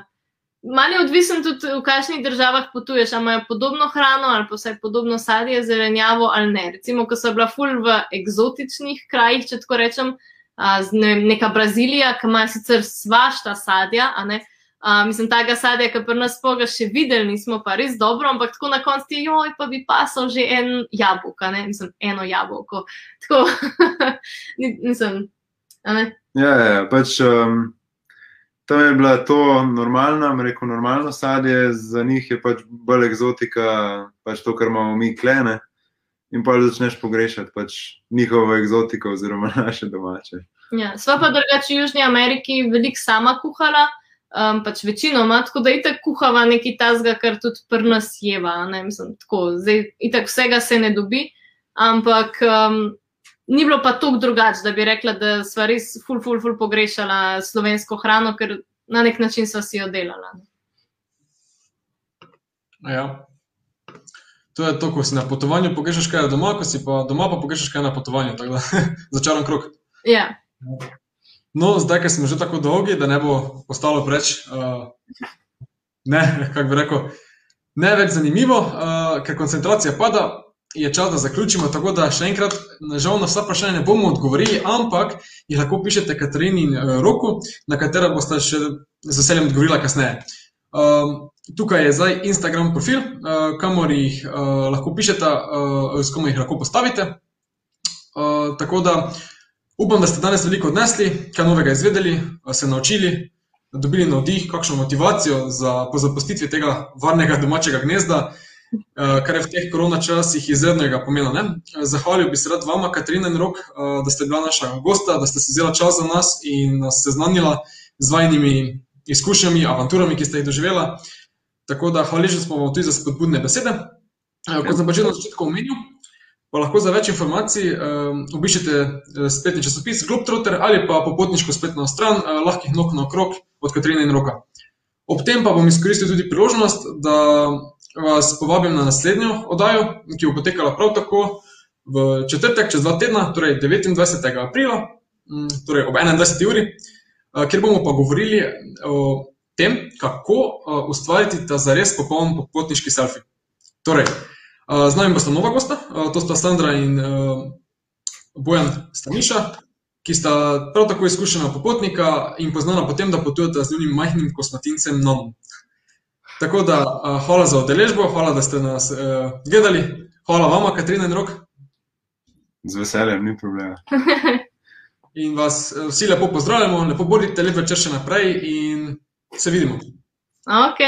Speaker 2: Malo je odvisen tudi, v kakšnih državah potuješ, ali imajo podobno hrano, ali pa vsaj podobno sadje, zelenjavo ali ne. Recimo, ko so bila ful v eksotičnih krajih, če tako rečem, ne, neka Brazilija, ki ima sicer svašta sadja, ne, a, mislim, tega sadja, ki pri nas poga še videli, nismo pa res dobro, ampak tako na koncu ti, joj, pa bi pasal že en jabolko, ne, mislim, eno jabolko. Tako, [LAUGHS] mislim, a ne.
Speaker 3: Ja, ja, pač. Um tam je bila to normalna, rekel normalno sadje, za njih je pač bolj eksotika, pač to, kar imamo mi klene. In pa začneš pogrešati pač njihovo eksotiko, oziroma [LAUGHS] naše domače.
Speaker 2: Ja, sva pa drugače v Južni Ameriki veliko sama kuhala, um, pač večinoma, tako da itek kuhava nekaj tazga, kar tudi pri nas jeva. Mislim, tako, zdaj, itek vsega se ne dobi, ampak um, ni bilo pa tako drugače, da bi rekla, da smo res ful, ful, ful pogrešala slovensko hrano, ker na nek način smo si jo delala.
Speaker 1: Ja. To je to, ko si na potovanju pogrešaš kaj doma, ko si pa doma, pa pogrešaš kaj na potovanju. Tako da [LAUGHS] začaran krok.
Speaker 2: Ja,
Speaker 1: No, zdaj, ker smo že tako dolgi, da ne bo postalo preveč, uh, ne, [LAUGHS] kako bi rekel, ne več zanimivo, uh, ker koncentracija pada, je čas, da zaključimo. Tako da še enkrat, žal na vsa vprašanja ne bomo odgovorili, ampak jih lahko pišete Katarini in uh, Roku, na katera boste še z veseljem odgovorila kasneje. Um, tukaj je zdaj Instagram profil, uh, kamor jih uh, lahko pišete, uh, s kom jih lahko postavite. Uh, tako da upam, da ste danes veliko odnesli, kaj novega izvedeli, se naučili, dobili navdih, kakšno motivacijo za po zapustitvi tega varnega domačega gnezda, uh, kar je v teh korona časih izrednega pomena. Ne? Zahvalil bi se rad vama, Katarina in Rok, uh, da ste bila naša gosta, da ste se vzela čas za nas in nas seznanila z vajnimi izkušnjami, avanturami, ki ste jih doživela. Tako da hvaležni smo vam tudi za spodbudne besede. Eh, Kot sem pa že na začetku omenil, pa lahko za več informacij um, obiščete eh, spletni časopis Globetrotter ali pa popotniško spletno stran uh, lahkih nog na okrog od Katrine in Roka. Ob tem pa bom izkoristil tudi priložnost, da vas povabim na naslednjo oddajo, ki bo potekala prav tako v četrtek, čez dva tedna, torej 29. aprila, mm, torej ob 21. uri, uh, kjer bomo pa govorili o tem, kako uh, ustvariti ta zares popoln popotniški selfie. Torej, uh, z nami bosta nova gosta, to sta Sandra in Bojan Staniša, ki sta prav tako izkušena popotnika in poznana po tem, da potujeta z njunim majhnim kosmatincem Nonom. Tako da uh, hvala za udeležbo, hvala, da ste nas uh, gledali, hvala vama, Katrina in Rok,
Speaker 3: Z veseljem, ni problema. [LAUGHS]
Speaker 1: in vas uh, vsi lepo pozdravljamo, lepo bodite, lep večer še naprej in se vidimo.
Speaker 2: ok.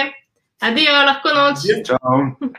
Speaker 2: Adijo, lahko noč.
Speaker 3: Čau.